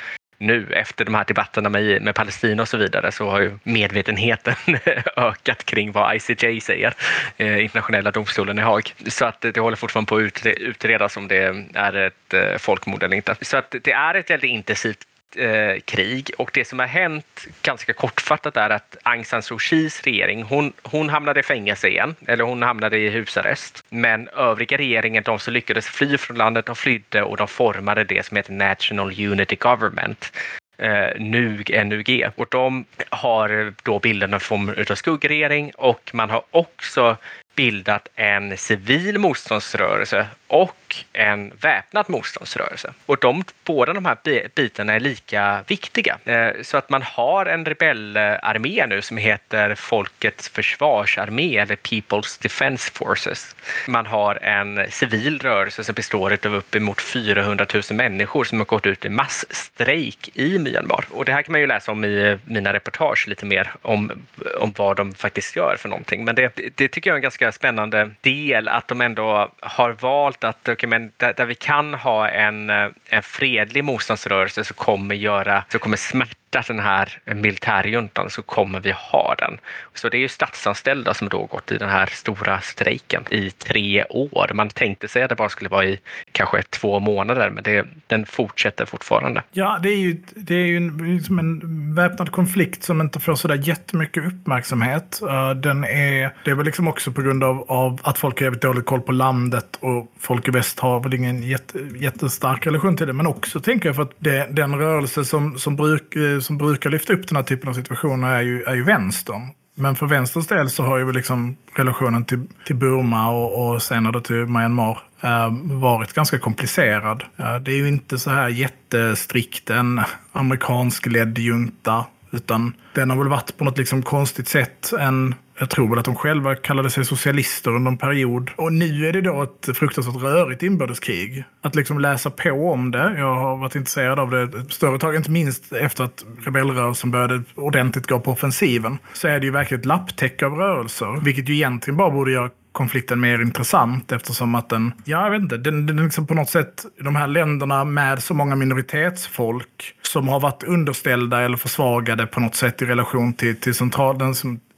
nu efter de här debatterna med, med Palestina och så vidare så har ju medvetenheten (laughs) ökat kring vad ICJ säger, eh, internationella domstolen i Haag. Så att det håller fortfarande på att utredas om det är ett eh, folkmord eller inte. Så att det är ett väldigt intensivt eh, krig och det som har hänt ganska kortfattat är att Aung San Suu Kyis regering, hon, hon hamnade i fängelse igen, eller hon hamnade i husarrest. Men övriga regeringen, de som lyckades fly från landet, de flydde och de formade det som heter National Unity Government eh, NUG, NUG. Och de har då bildat en form av skuggregering och man har också bildat en civil motståndsrörelse och en väpnad motståndsrörelse. Och de, båda de här bitarna är lika viktiga. Eh, så att man har en rebellarmé nu som heter Folkets försvarsarmé eller People's Defense Forces. Man har en civil rörelse som består av uppemot 400 000 människor som har gått ut i massstrejk i Myanmar. Och det här kan man ju läsa om i mina reportage lite mer om, om vad de faktiskt gör för någonting. Men det, det tycker jag är en ganska spännande del att de ändå har valt att okay, men där, där, vi kan ha en, eh, en fredlig motståndsrörelse så kommer, göra, så kommer smärta den här militärjuntan så kommer vi ha den. Så det är ju statsanställda som då gått i den här stora strejken i tre år. Man tänkte sig att det bara skulle vara i kanske två månader, men det, den fortsätter fortfarande. Ja, det är ju, det är ju en, liksom en väpnad konflikt som inte får sådär jättemycket uppmärksamhet. Eh, den är, det är väl liksom också på grund av, av att folk har jävligt dålig koll på landet och folk i väst har väl ingen jätte, jättestark relation till det. Men också tänker jag för att det, den rörelse som, som bruk, eh, som brukar lyfta upp den här typen av situationer är ju, är ju vänstern. Men för vänsterns del så har ju liksom relationen till, till Burma och, och senare till Myanmar eh, varit ganska komplicerad. Eh, det är ju inte så här jättestrikt en amerikansk ledd junta. Utan den har väl varit på något liksom konstigt sätt en jag tror väl att de själva kallade sig socialister under en period. Och nu är det då ett fruktansvärt rörigt inbördeskrig. Att liksom läsa på om det, jag har varit intresserad av det ett större tag, inte minst efter att rebellrörelsen började ordentligt gå på offensiven, så är det ju verkligen ett lapptäcke av rörelser. Vilket ju egentligen bara borde göra konflikten mer intressant eftersom att den, ja jag vet inte, den, den liksom på något sätt, de här länderna med så många minoritetsfolk som har varit underställda eller försvagade på något sätt i relation till, till central, den,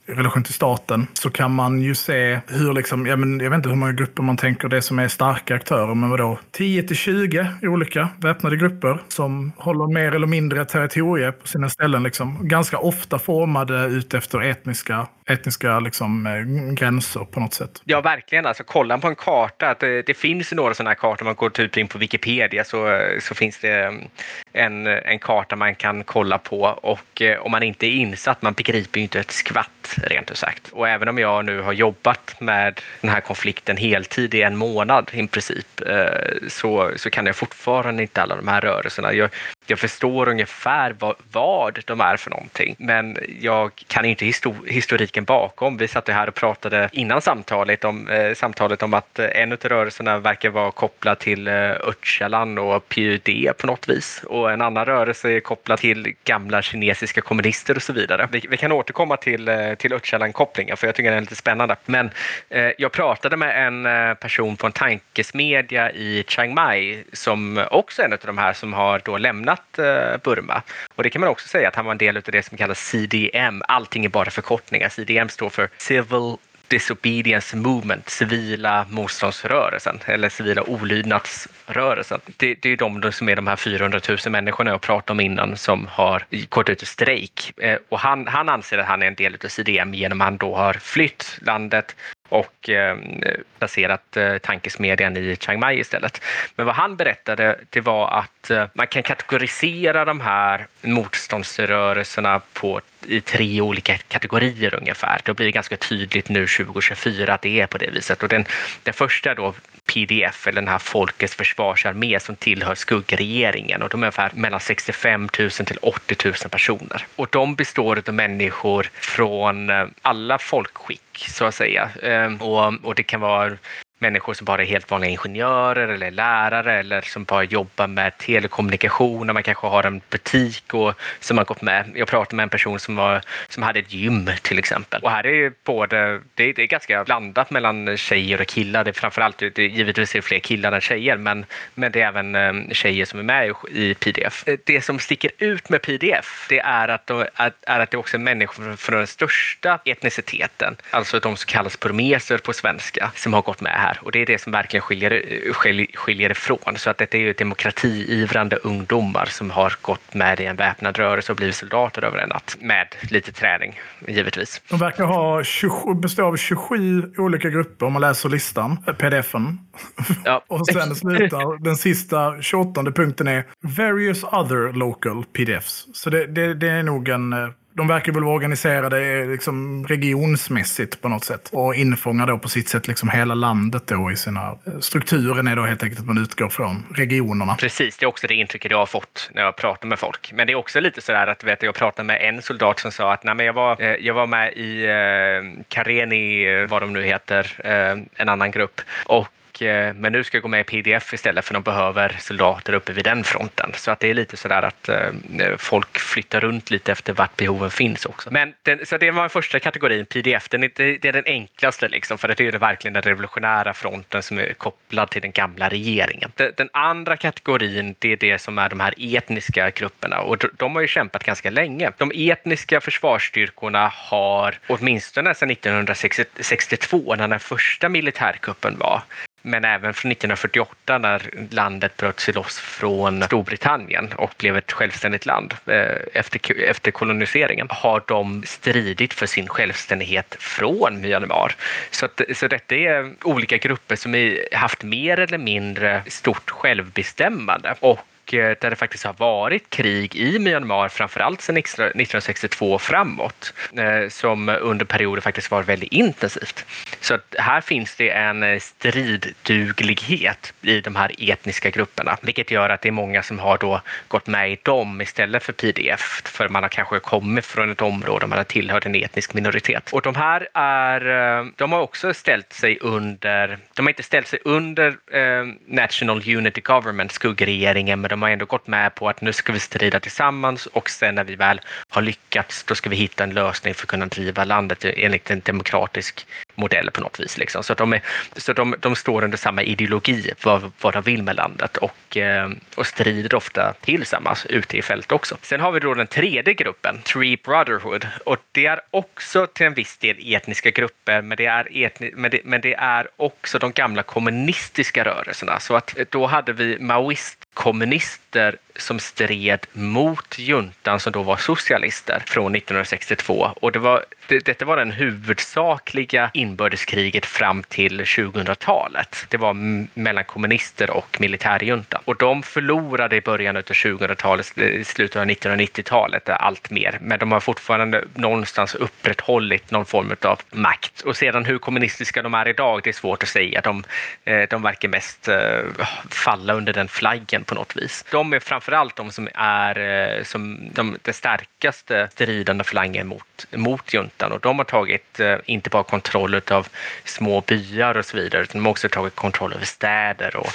i relation till staten så kan man ju se hur, liksom, ja, men jag vet inte hur många grupper man tänker det som är starka aktörer, men vadå? 10 till 20 olika väpnade grupper som håller mer eller mindre territorier på sina ställen. Liksom. Ganska ofta formade utefter etniska, etniska liksom, eh, gränser på något sätt. Ja, verkligen. Alltså, kolla på en karta. Att det, det finns några sådana här kartor. Om man går typ in på Wikipedia så, eh, så finns det mm, en, en karta man kan kolla på. Och eh, om man inte är insatt, man begriper ju inte ett skvatt rent ut sagt. Och även om jag nu har jobbat med den här konflikten heltid i en månad i princip eh, så, så kan jag fortfarande inte alla de här rörelserna. Jag, jag förstår ungefär vad, vad de är för någonting, men jag kan inte histor historiken bakom. Vi satt ju här och pratade innan samtalet om, eh, samtalet om att eh, en av rörelserna verkar vara kopplad till eh, Öcalan och PUD på något vis och en annan rörelse är kopplad till gamla kinesiska kommunister och så vidare. Vi, vi kan återkomma till, eh, till Öcalan-kopplingen för jag tycker den är lite spännande. Men eh, jag pratade med en eh, person på en tankesmedja i Chiang Mai som också är en av de här som har då lämnat eh, Burma. Och det kan man också säga att han var en del av det som kallas CDM. Allting är bara förkortningar. CDM står för Civil Disobedience Movement, civila motståndsrörelsen eller civila olydnadsrörelsen. Det, det är de som är de här 400 000 människorna jag pratade om innan som har gått ut i strejk. Eh, och han, han anser att han är en del av CDM genom att han då har flytt landet och eh, placerat eh, tankesmedjan i Chiang Mai istället. Men vad han berättade det var att eh, man kan kategorisera de här motståndsrörelserna på, i tre olika kategorier ungefär. Då blir det ganska tydligt nu 2024 att det är på det viset. Och den, den första då PDF eller den här Folkets försvarsarmé som tillhör skuggregeringen och de är ungefär mellan 65 000 till 80 000 personer. Och de består av människor från eh, alla folkskick så att säga. Ehm, och, och det kan vara människor som bara är helt vanliga ingenjörer eller lärare eller som bara jobbar med telekommunikation. Man kanske har en butik och som har gått med. Jag pratade med en person som, var, som hade ett gym till exempel. Och här är både, det det är ganska blandat mellan tjejer och killar. Det är framförallt, det är, givetvis är det fler killar än tjejer, men, men det är även ehm, tjejer som är med i PDF. Eh, det som sticker ut med PDF, det är att, de, att, är att det också är människor från den största etniciteten, alltså de som kallas burmeser på svenska, som har gått med här här och det är det som verkligen skiljer, skiljer, skiljer ifrån. Så att det är ju demokratiivrande ungdomar som har gått med i en väpnad rörelse och blivit soldater över en natt med lite träning givetvis. De verkar ha 27, bestå av 27 olika grupper om man läser listan, pdfen. Ja. (laughs) och sen slutar den sista 28 punkten är various other local pdfs. Så det, det, det är nog en eh, de verkar väl vara organiserade eh, liksom regionsmässigt på något sätt. Och infångar då på sitt sätt liksom hela landet då i sina... Eh, strukturen är då helt enkelt att man utgår från regionerna. Precis, det är också det intrycket jag har fått när jag pratar med folk. Men det är också lite sådär att vet, jag pratade med en soldat som sa att Nej, men jag, var, eh, jag var med i eh, Kareni, vad de nu heter, eh, en annan grupp. Och Eh, men nu ska jag gå med i PDF istället för de behöver soldater uppe vid den fronten. Så att det är lite sådär att eh, folk flyttar runt lite efter vart behoven finns också. Men den, så det var den första kategorin, PDF. Den är, det är den enklaste liksom, för det är verkligen den revolutionära fronten som är kopplad till den gamla regeringen. Den, andra kategorin, det är det som är de här etniska grupperna och de har ju kämpat ganska länge. De etniska försvarsstyrkorna har åtminstone sedan 1962 när den första militärkuppen var men även från 1948 när landet bröt sig loss från Storbritannien och blev ett självständigt land eh, efter, efter koloniseringen har de stridit för sin självständighet från Myanmar. Så, att, så detta är olika grupper som har haft mer eller mindre stort självbestämmande och och eh, där det faktiskt har varit krig i Myanmar, framförallt sedan 1962 och framåt, eh, som under perioder faktiskt var väldigt intensivt. Så här finns det en eh, stridduglighet i de här etniska grupperna, vilket gör att det är många som har då gått med i dem istället för PDF, för man har kanske kommit från ett område man har tillhört en etnisk minoritet. Och de här är, de har också ställt sig under, de har inte ställt sig under eh, National Unity Government, skuggregeringen, men de har ändå gått med på att nu ska vi strida tillsammans och sen när vi väl har lyckats, då ska vi hitta en lösning för att kunna driva landet enligt en demokratisk modell på något vis. Liksom. Så, att de, är, så de, de står under samma ideologi, vad, vad de vill med landet och, eh, och strider ofta tillsammans ute i fält också. Sen har vi då den tredje gruppen, Tree Brotherhood, och det är också till en viss del etniska grupper, men det är, etni, men det, men det är också de gamla kommunistiska rörelserna. Så att då hade vi maoist-kommunister som stred mot juntan som då var socialister från 1962. Och det var, det, detta var den huvudsakliga inbördeskriget fram till 2000-talet. Det var mellan kommunister och militärjuntan. Och de förlorade i början av 2000-talet, eh, i slutet av 1990-talet eh, allt mer. Men de har fortfarande någonstans upprätthållit någon form av makt. Och sedan hur kommunistiska de är idag, det är svårt att säga. De, eh, de verkar mest falla under den flaggen på något vis. De är framför framförallt de som är eh, som de, den starkaste stridande falangen mot, mot juntan. Och de har tagit eh, inte bara kontroll av små byar och så vidare utan de har också tagit kontroll över städer och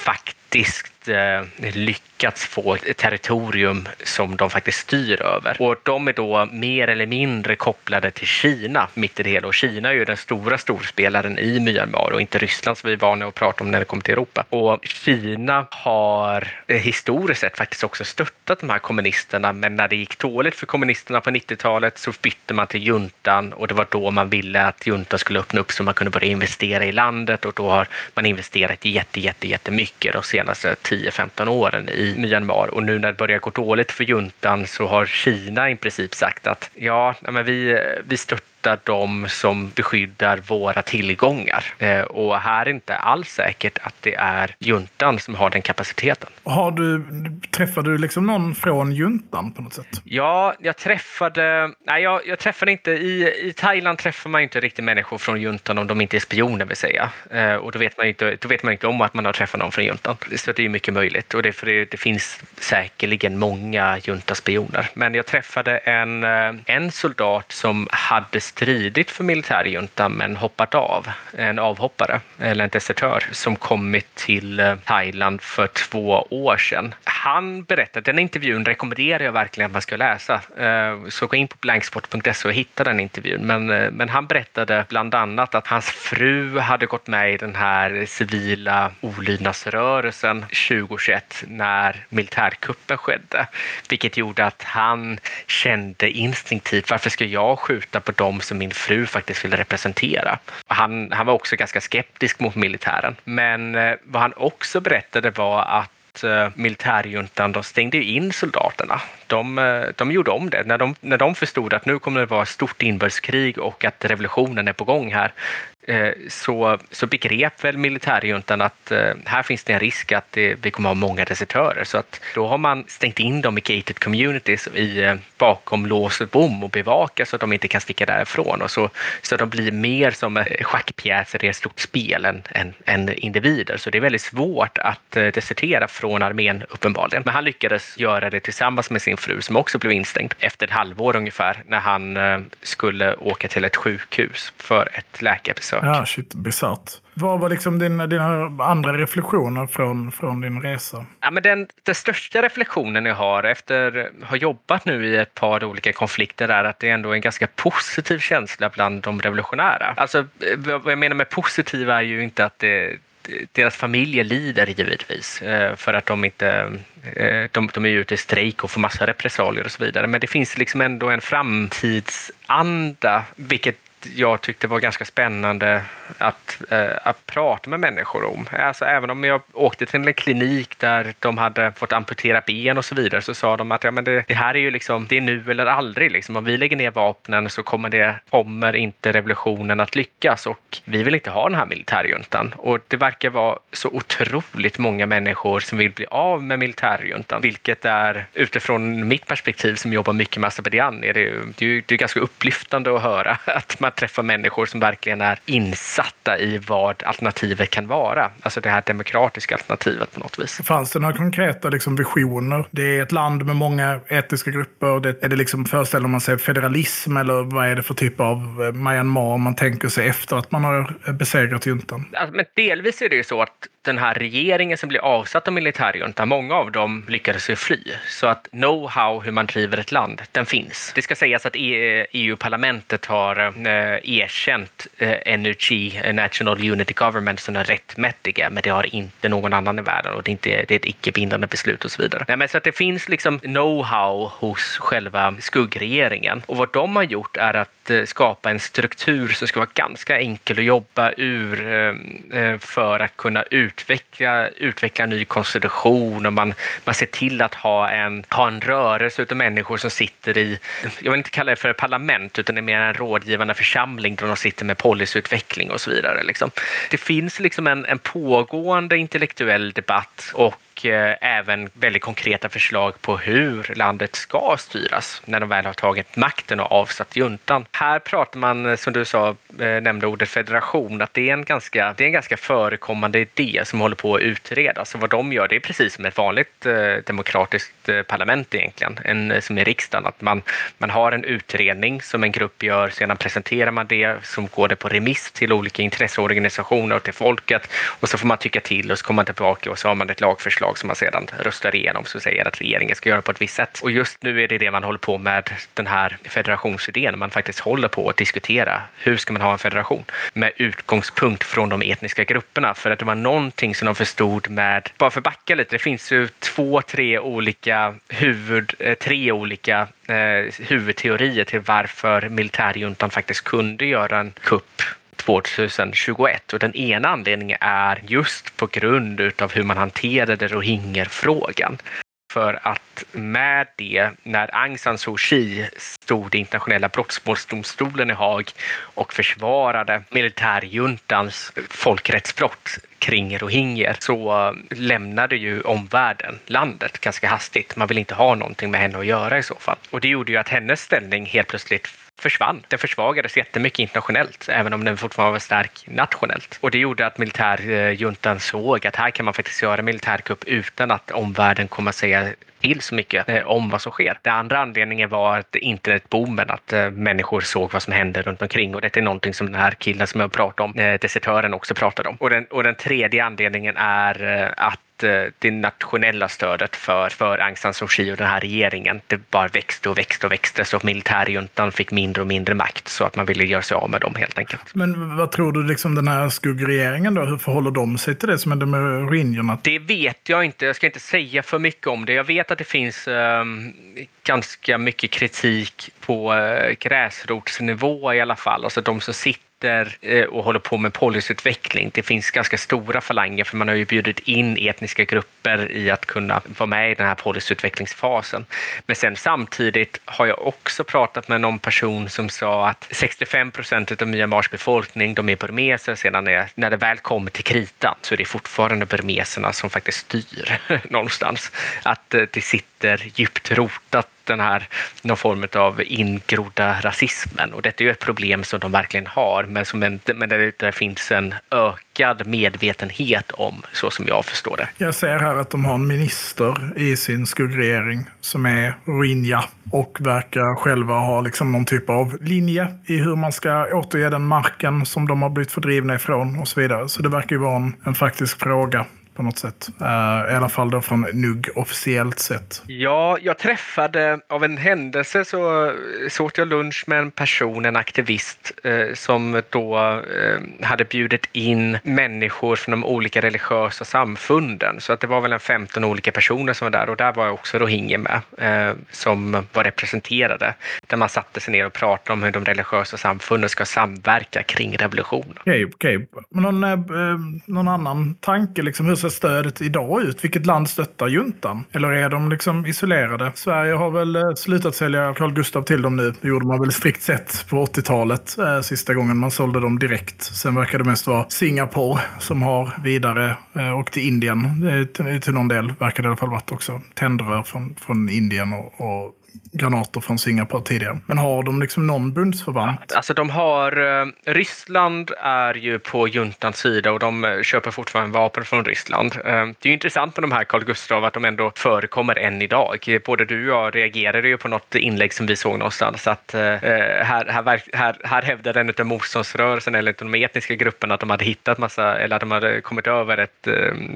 politiskt eh, lyckats få ett territorium som de faktiskt styr över. Och de är då mer eller mindre kopplade till Kina mitt i det hela. Och Kina är ju den stora storspelaren i Myanmar och inte Ryssland som vi är vana att prata om när det kommer till Europa. Och Kina har eh, historiskt sett faktiskt också stöttat de här kommunisterna men när det gick dåligt för kommunisterna på 90-talet så bytte man till juntan och det var då man ville att juntan skulle öppna upp så man kunde börja investera i landet och då har man investerat jätte, jätte, jättemycket de senaste 10-15 åren i Myanmar. Och nu när det börjar gå dåligt för juntan så har Kina i princip sagt att ja, men vi, vi störtar stöttar de som beskyddar våra tillgångar. Eh, och här är inte alls säkert att det är juntan som har den kapaciteten. Har du, träffade du liksom någon från juntan på något sätt? Ja, jag träffade, nej jag, jag träffade inte, i, i Thailand träffar man inte riktigt människor från juntan om de inte är spioner vill säga. Eh, och då vet, man inte, då vet man inte om att man har träffat någon från juntan. Så det är mycket möjligt och det, för det, det finns säkerligen många juntaspioner. Men jag träffade en, eh, en soldat som hade stridit för militärjuntan men hoppat av. En avhoppare eller en desertör som kommit till eh, Thailand för två år sedan. Han berättade, den intervjun rekommenderar jag verkligen att man ska läsa. Eh, så gå in på blanksport.se och hitta den intervjun. Men, eh, men han berättade bland annat att hans fru hade gått med i den här civila olydnadsrörelsen 2021 när militärkuppen skedde. Vilket gjorde att han kände instinktivt, varför ska jag skjuta på dem som min fru faktiskt ville representera. Han, han var också ganska skeptisk mot militären. Men eh, vad han också berättade var att eh, militärjuntan de stängde in soldaterna. De, eh, de gjorde om det. När de, när de förstod att nu kommer det vara ett stort inbördeskrig och att revolutionen är på gång här Eh, så, så begrep väl militärjuntan att eh, här finns det en risk att det, vi kommer ha många desertörer. Så att då har man stängt in dem i gated communities i, eh, bakom lås och bom och bevakar så att de inte kan sticka därifrån. Och så, så de blir mer som eh, schackpjäser i ett stort spel än, än, än individer. Så det är väldigt svårt att eh, desertera från armén uppenbarligen. Men han lyckades göra det tillsammans med sin fru som också blev instängd efter ett halvår ungefär när han skulle åka till ett sjukhus för ett läkarbesök besök. Ja, shit, bisarrt. Vad var liksom dina, dina andra reflektioner från, från din resa? Ja, men den, den största reflektionen jag har efter att ha jobbat nu i ett par olika konflikter är att det är ändå en ganska positiv känsla bland de revolutionära. Alltså, vad jag menar med positiv är ju inte att det, deras familjer lider givetvis eh, för att de inte eh, de, de är ute i strejk och får massa repressalier och så vidare. Men det finns liksom ändå en framtidsanda, vilket jag tyckte var ganska spännande att, eh, att prata med människor om. Alltså, även om jag åkte till en klinik där de hade fått amputera ben och så vidare så sa de att ja, men det, det här är ju liksom, det är nu eller aldrig. Liksom. Om vi lägger ner vapnen så kommer, det, kommer inte revolutionen att lyckas och vi vill inte ha den här militärjuntan. Och det verkar vara så otroligt många människor som vill bli av med militärjuntan, vilket är utifrån mitt perspektiv som jobbar mycket med Azerbajdzjan är det, det, är, det är ganska upplyftande att höra (laughs) att man träffar människor som verkligen är insatta i vad alternativet kan vara. Alltså det här demokratiska alternativet på något vis. Fanns det några konkreta liksom, visioner? Det är ett land med många etniska grupper. Det, är det liksom, föreställer man sig federalism eller vad är det för typ av eh, Myanmar man tänker sig efter att man har besegrat juntan? Alltså, men delvis är det ju så att den här regeringen som blir avsatt av militärjuntan, många av dem lyckades ju fly. Så att know-how hur man driver ett land, den finns. Det ska sägas att e EU-parlamentet har eh, erkänt eh, NUG, eh, National Unity Government, som den rättmätiga, men det har inte någon annan i världen och det är, inte, det är ett icke-bindande beslut och så vidare. Nej, men så att det finns liksom know-how hos själva skuggregeringen och vad de har gjort är att eh, skapa en struktur som ska vara ganska enkel att jobba ur eh, eh för att kunna utveckla, utveckla en ny konstitution och man, man ser till att ha en, ha en rörelse av människor som sitter i, jag vill inte kalla det för parlament, utan det är mer en rådgivande församling där de sitter med policyutveckling och så vidare. Liksom. Det finns liksom en, en pågående intellektuell debatt och och även väldigt konkreta förslag på hur landet ska styras när de väl har tagit makten och avsatt juntan. Här pratar man, eh, som du sa, eh, nämnde ordet federation, att det är en ganska, det är en ganska förekommande idé som håller på att utredas. Vad de gör, det är precis som ett vanligt demokratiskt parlament egentligen, en, som i riksdagen, att man, man har en utredning som en grupp gör, sedan presenterar man det, som går det på remiss till olika intresseorganisationer och till folket och så får man tycka till och så kommer man tillbaka och så har man ett lagförslag som man sedan röstar igenom som säger att regeringen ska göra på ett visst sätt. Och just nu är det det man håller på med den här federationsidén. Man faktiskt håller på att diskutera hur ska man ha en federation med utgångspunkt från de etniska grupperna. För att det var någonting som de förstod med, bara för att backa lite, det finns ju två, tre olika huvud, eh, tre olika eh, huvudteorier till varför militärjuntan faktiskt kunde göra en kupp 2021 och den ena anledningen är just på grund utav hur man hanterade rohingyer-frågan. För att med det, när Aung San Suu Kyi stod i internationella brottmålsdomstolen i Haag och försvarade militärjuntans folkrättsbrott kring rohingyer så eh, lämnade ju omvärlden landet ganska hastigt. Man vill inte ha någonting med henne att göra i så fall. Och det gjorde ju att hennes ställning helt plötsligt försvann. Den försvagades jättemycket internationellt, även om den fortfarande var stark nationellt. Och det gjorde att militärjuntan såg att här kan man faktiskt göra militärkupp utan att omvärlden kommer säga till så mycket eh, om vad som sker. Den andra anledningen var att internetboomen, att eh, människor såg vad som hände runt omkring och det är någonting som den här killen som jag pratade om, eh, desertören, också pratade om. Och den, och den tredje anledningen är eh, att det nationella stödet för, för Aung San Suu Kyi och den här regeringen, det bara växte och växte och växte så militärjuntan fick mindre och mindre makt så att man ville göra sig av med dem helt enkelt. Men vad tror du, liksom den här skuggregeringen då, hur förhåller de sig till det som hände med rohingyerna? Det vet jag inte. Jag ska inte säga för mycket om det. Jag vet att det finns ehm, ganska mycket kritik på eh, gräsrotsnivå i alla fall. Alltså de som sitter eh, och håller på med policyutveckling. Det finns ganska stora falanger för man har ju bjudit in etniska grupper i att kunna vara med i den här policyutvecklingsfasen. Men sen samtidigt har jag också pratat med någon person som sa att 65 procent av Myanmars befolkning, de är burmeser. Sedan är, när det väl kommer till kritan så är det fortfarande burmeserna som faktiskt styr (laughs) någonstans. Att eh, det sitter djupt rotat den här någon form av ingrodda rasismen och detta är ju ett problem som de verkligen har men, som en, men där det finns en ökad medvetenhet om så som jag förstår det. Jag ser här att de har en minister i sin skuggregering som är Rinja och verkar själva ha liksom någon typ av linje i hur man ska återge den marken som de har blivit fördrivna ifrån och så vidare. Så det verkar ju vara en, en faktisk fråga på något sätt. Uh, I alla fall då från NUG officiellt sett. Ja, jag träffade av en händelse så, så åt jag lunch med en person, en aktivist eh, som då eh, hade bjudit in människor från de olika religiösa samfunden. Så att det var väl en 15 olika personer som var där och där var också rohingyer med eh, som var representerade. Där man satte sig ner och pratade om hur de religiösa samfunden ska samverka kring revolutionen. Okej, okej. Men någon, eh, någon annan tanke, liksom, hur ser stödet idag ut? Vilket land stöttar juntan? Eller är de liksom isolerade? Sverige har väl eh, slutat sälja Carl Gustaf till dem nu. Det gjorde man väl strikt sett på 80-talet, eh, sista gången man sålde dem direkt. Sen verkar det mest vara Singapore som har vidare eh, och till Indien eh, till, till någon del verkar det i alla fall varit också. Tändrör från, från Indien och, och granater från Singapore tidigare. Men har de liksom någon bundsförvant? Alltså de har, eh, Ryssland är ju på juntans sida och de eh, köper fortfarande vapen från Ryssland. Eh, det är ju intressant med de här Carl Gustaf att de ändå förekommer än idag. Både du och jag reagerade ju på något inlägg som vi såg någonstans att här, här, här, här hävdade en av motståndsrörelsen eller de etniska grupperna att de hade hittat massa, eller att de hade kommit över ett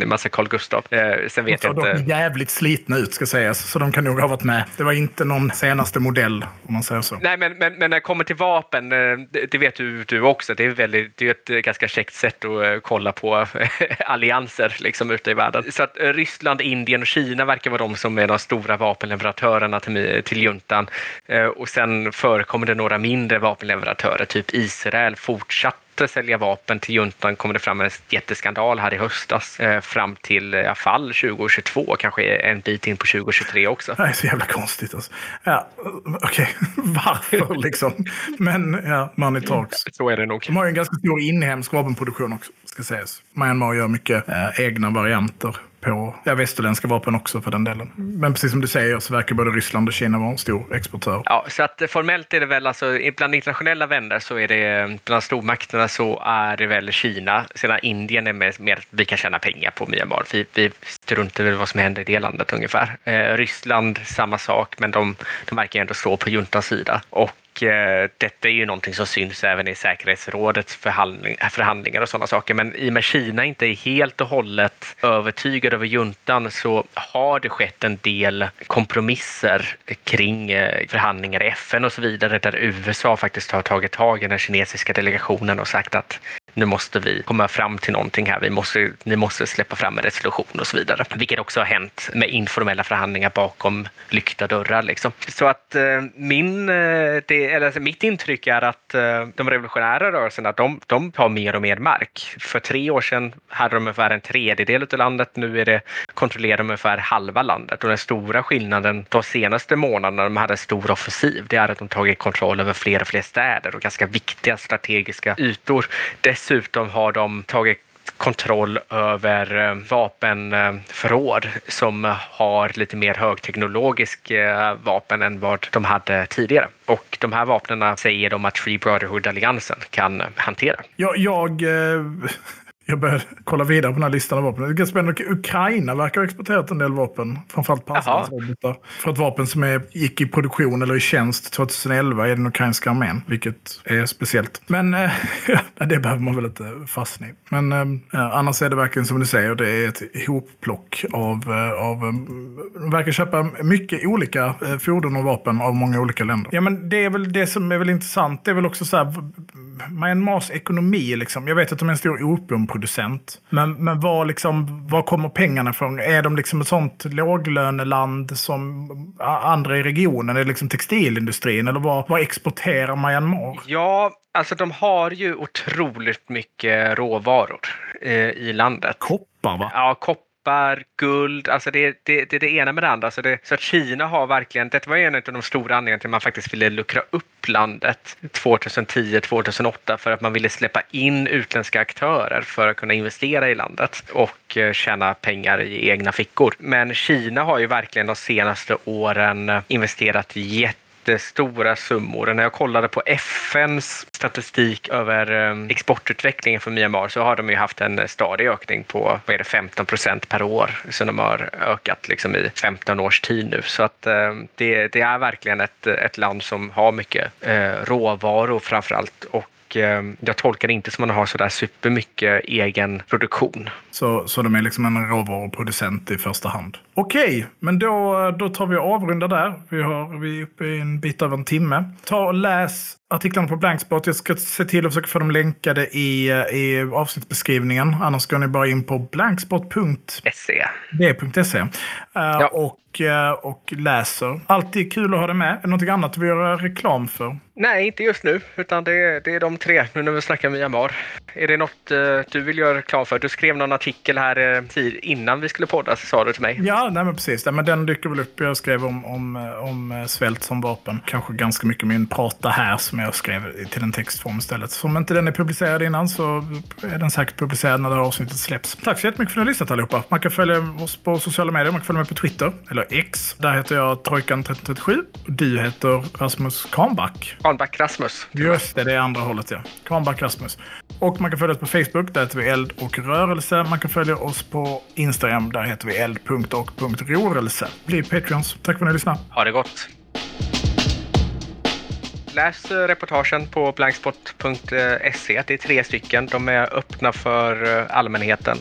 massa Carl Gustaf. Eh, sen vet De jag såg dock inte. jävligt slitna ut ska sägas, så de kan nog ha varit med. Det var inte inte någon senaste modell, om man säger så. Nej, men, men, men när det kommer till vapen, eh, det, det vet du, du också, det är, väldigt, det är ett eh, ganska käckt sätt att eh, kolla på (laughs) allianser liksom, ute i världen. Så att Ryssland, Indien och Kina verkar vara de som är de stora vapenleverantörerna till, till juntan. Och sen förekommer det några mindre vapenleverantörer, typ Israel fortsatt fortsatte sälja vapen till juntan kommer det fram en jätteskandal här i höstas eh, fram till i alla fall 2022, kanske en bit in på 2023 också. Det är så jävla konstigt. Alltså. Ja, Okej, (laughs) varför liksom? Men ja, money talks. Så är det nog. De har ju en ganska stor inhemsk vapenproduktion också, ska sägas. Myanmar gör mycket eh, egna varianter på ja, västerländska vapen också för den delen. Men precis som du säger så verkar både Ryssland och Kina vara en stor exportör. Ja, så att eh, formellt är det väl alltså bland internationella vänner så är det bland stormakterna så är det väl Kina. Sedan Indien är mer, mer vi kan tjäna pengar på Myanmar. Vi, vi struntar väl vad som händer i det landet ungefär. Eh, Ryssland samma sak, men de, de verkar ändå stå på juntans sida. Och eh, detta är ju någonting som syns även i säkerhetsrådets förhandling, förhandlingar och sådana saker. Men i och med Kina inte är helt och hållet övertygad över juntan så har det skett en del kompromisser kring eh, förhandlingar i FN och så vidare där USA faktiskt har tagit tag i den kinesiska delegationen och sagt att nu måste vi komma fram till någonting här. Vi måste, ni måste släppa fram en resolution och så vidare. Vilket också har hänt med informella förhandlingar bakom lyckta dörrar. Liksom. Så att eh, min, eh, det, eller, alltså, mitt intryck är att eh, de revolutionära rörelserna, de, de tar mer och mer mark. För tre år sedan hade de ungefär en tredjedel av landet. Nu är det kontrollerar de ungefär halva landet. Och den stora skillnaden de senaste månaderna, de hade en stor offensiv, det är att de tagit kontroll över fler och fler städer och ganska viktiga strategiska ytor. Dessutom har de tagit kontroll över eh, vapenförråd som har lite mer högteknologiska eh, vapen än vad de hade tidigare. Och de här vapnen säger de att Free Brotherhood-alliansen kan hantera. Jag, jag, jag började kolla vidare på den här listan av vapen. Det är ganska spännande. Ukraina verkar ha exporterat en del vapen. Framförallt pansarvärnsrobotar. För ett vapen som är, gick i produktion eller i tjänst 2011 i den ukrainska armén. Vilket är speciellt. Men eh, (laughs) det behöver man väl inte fastna i. Men eh, annars är det verkligen som du säger. Det är ett hopplock av... eh, av eh, de verkar köpa mycket olika eh, fordon och vapen av många olika länder. Ja, men det är väl det som är väl intressant. Det är väl också så här... Myanmars ekonomi, liksom. Jag vet att de är en stor opiumproducent. Men, men var, liksom, var kommer pengarna ifrån? Är de liksom ett sånt låglöneland som andra i regionen? Är det liksom textilindustrin? Eller vad, vad exporterar Myanmar? Ja, alltså de har ju otroligt mycket råvaror eh, i landet. Koppar, va? Ja, koppar, guld, alltså det, det, det är det ena med det andra. Så, det, så att Kina har verkligen, det var en av de stora anledningarna till att man faktiskt ville luckra upp landet 2010-2008 för att man ville släppa in utländska aktörer för att kunna investera i landet och eh, tjäna pengar i egna fickor. Men Kina har ju verkligen de senaste åren investerat jätte jättestora summor. När jag kollade på FNs statistik över ehm, exportutvecklingen för Myanmar så har de ju haft en eh, stadig ökning på vad är det, 15 procent per år. Så de har ökat liksom i 15 års tid nu. Så att ehm, det, det är verkligen ett, ett land som har mycket eh, råvaror framför allt. Och ehm, jag tolkar det inte som att man har sådär supermycket egen produktion. Så, så de är liksom en råvaruproducent i första hand. Okej, men då, då tar vi och avrundar där. Vi, har, vi är uppe i en bit över en timme. Ta och läs artiklarna på Blankspot. Jag ska se till att försöka få dem länkade i, i avsnittsbeskrivningen. Annars går ni bara in på blankspot.se SE. d.se uh, och, eh, och läser. Alltid kul att ha det med. Är det något annat du vill göra reklam för? Nej, inte just nu, utan det det är de tre nu när vi snackar Myanmar. Är det något eh, du vill göra reklam för? Du skrev någon artikel här eh, innan vi skulle podda, sa du till mig. Ja, nej men precis. Nej, men den dyker väl upp. Jag skrev om, om, eh, om svält som vapen. Kanske ganska mycket min prata här som jag skrev till en textform istället. Så om inte den är publicerad innan så är den säkert publicerad när det här avsnittet släpps. Tack så jättemycket för att ni har lyssnat allihopa. Man kan följa oss på sociala medier. Man kan följa mig på Twitter, eller X. Där heter jag Trojkan1337. Och du heter Rasmus Kahnback. Kahnback Rasmus. Just det, det är andra hållet ja. Kahnback Rasmus. Och man kan följa oss på Facebook, där heter vi Eld och rörelse. Man kan följa oss på Instagram, där heter vi eld.och.rörelse. Bli Patreons. Tack för att ni lyssnade. Ha det gott! Läs eh, reportagen på blankspot.se. Eh, det är tre stycken. De är öppna för eh, allmänheten.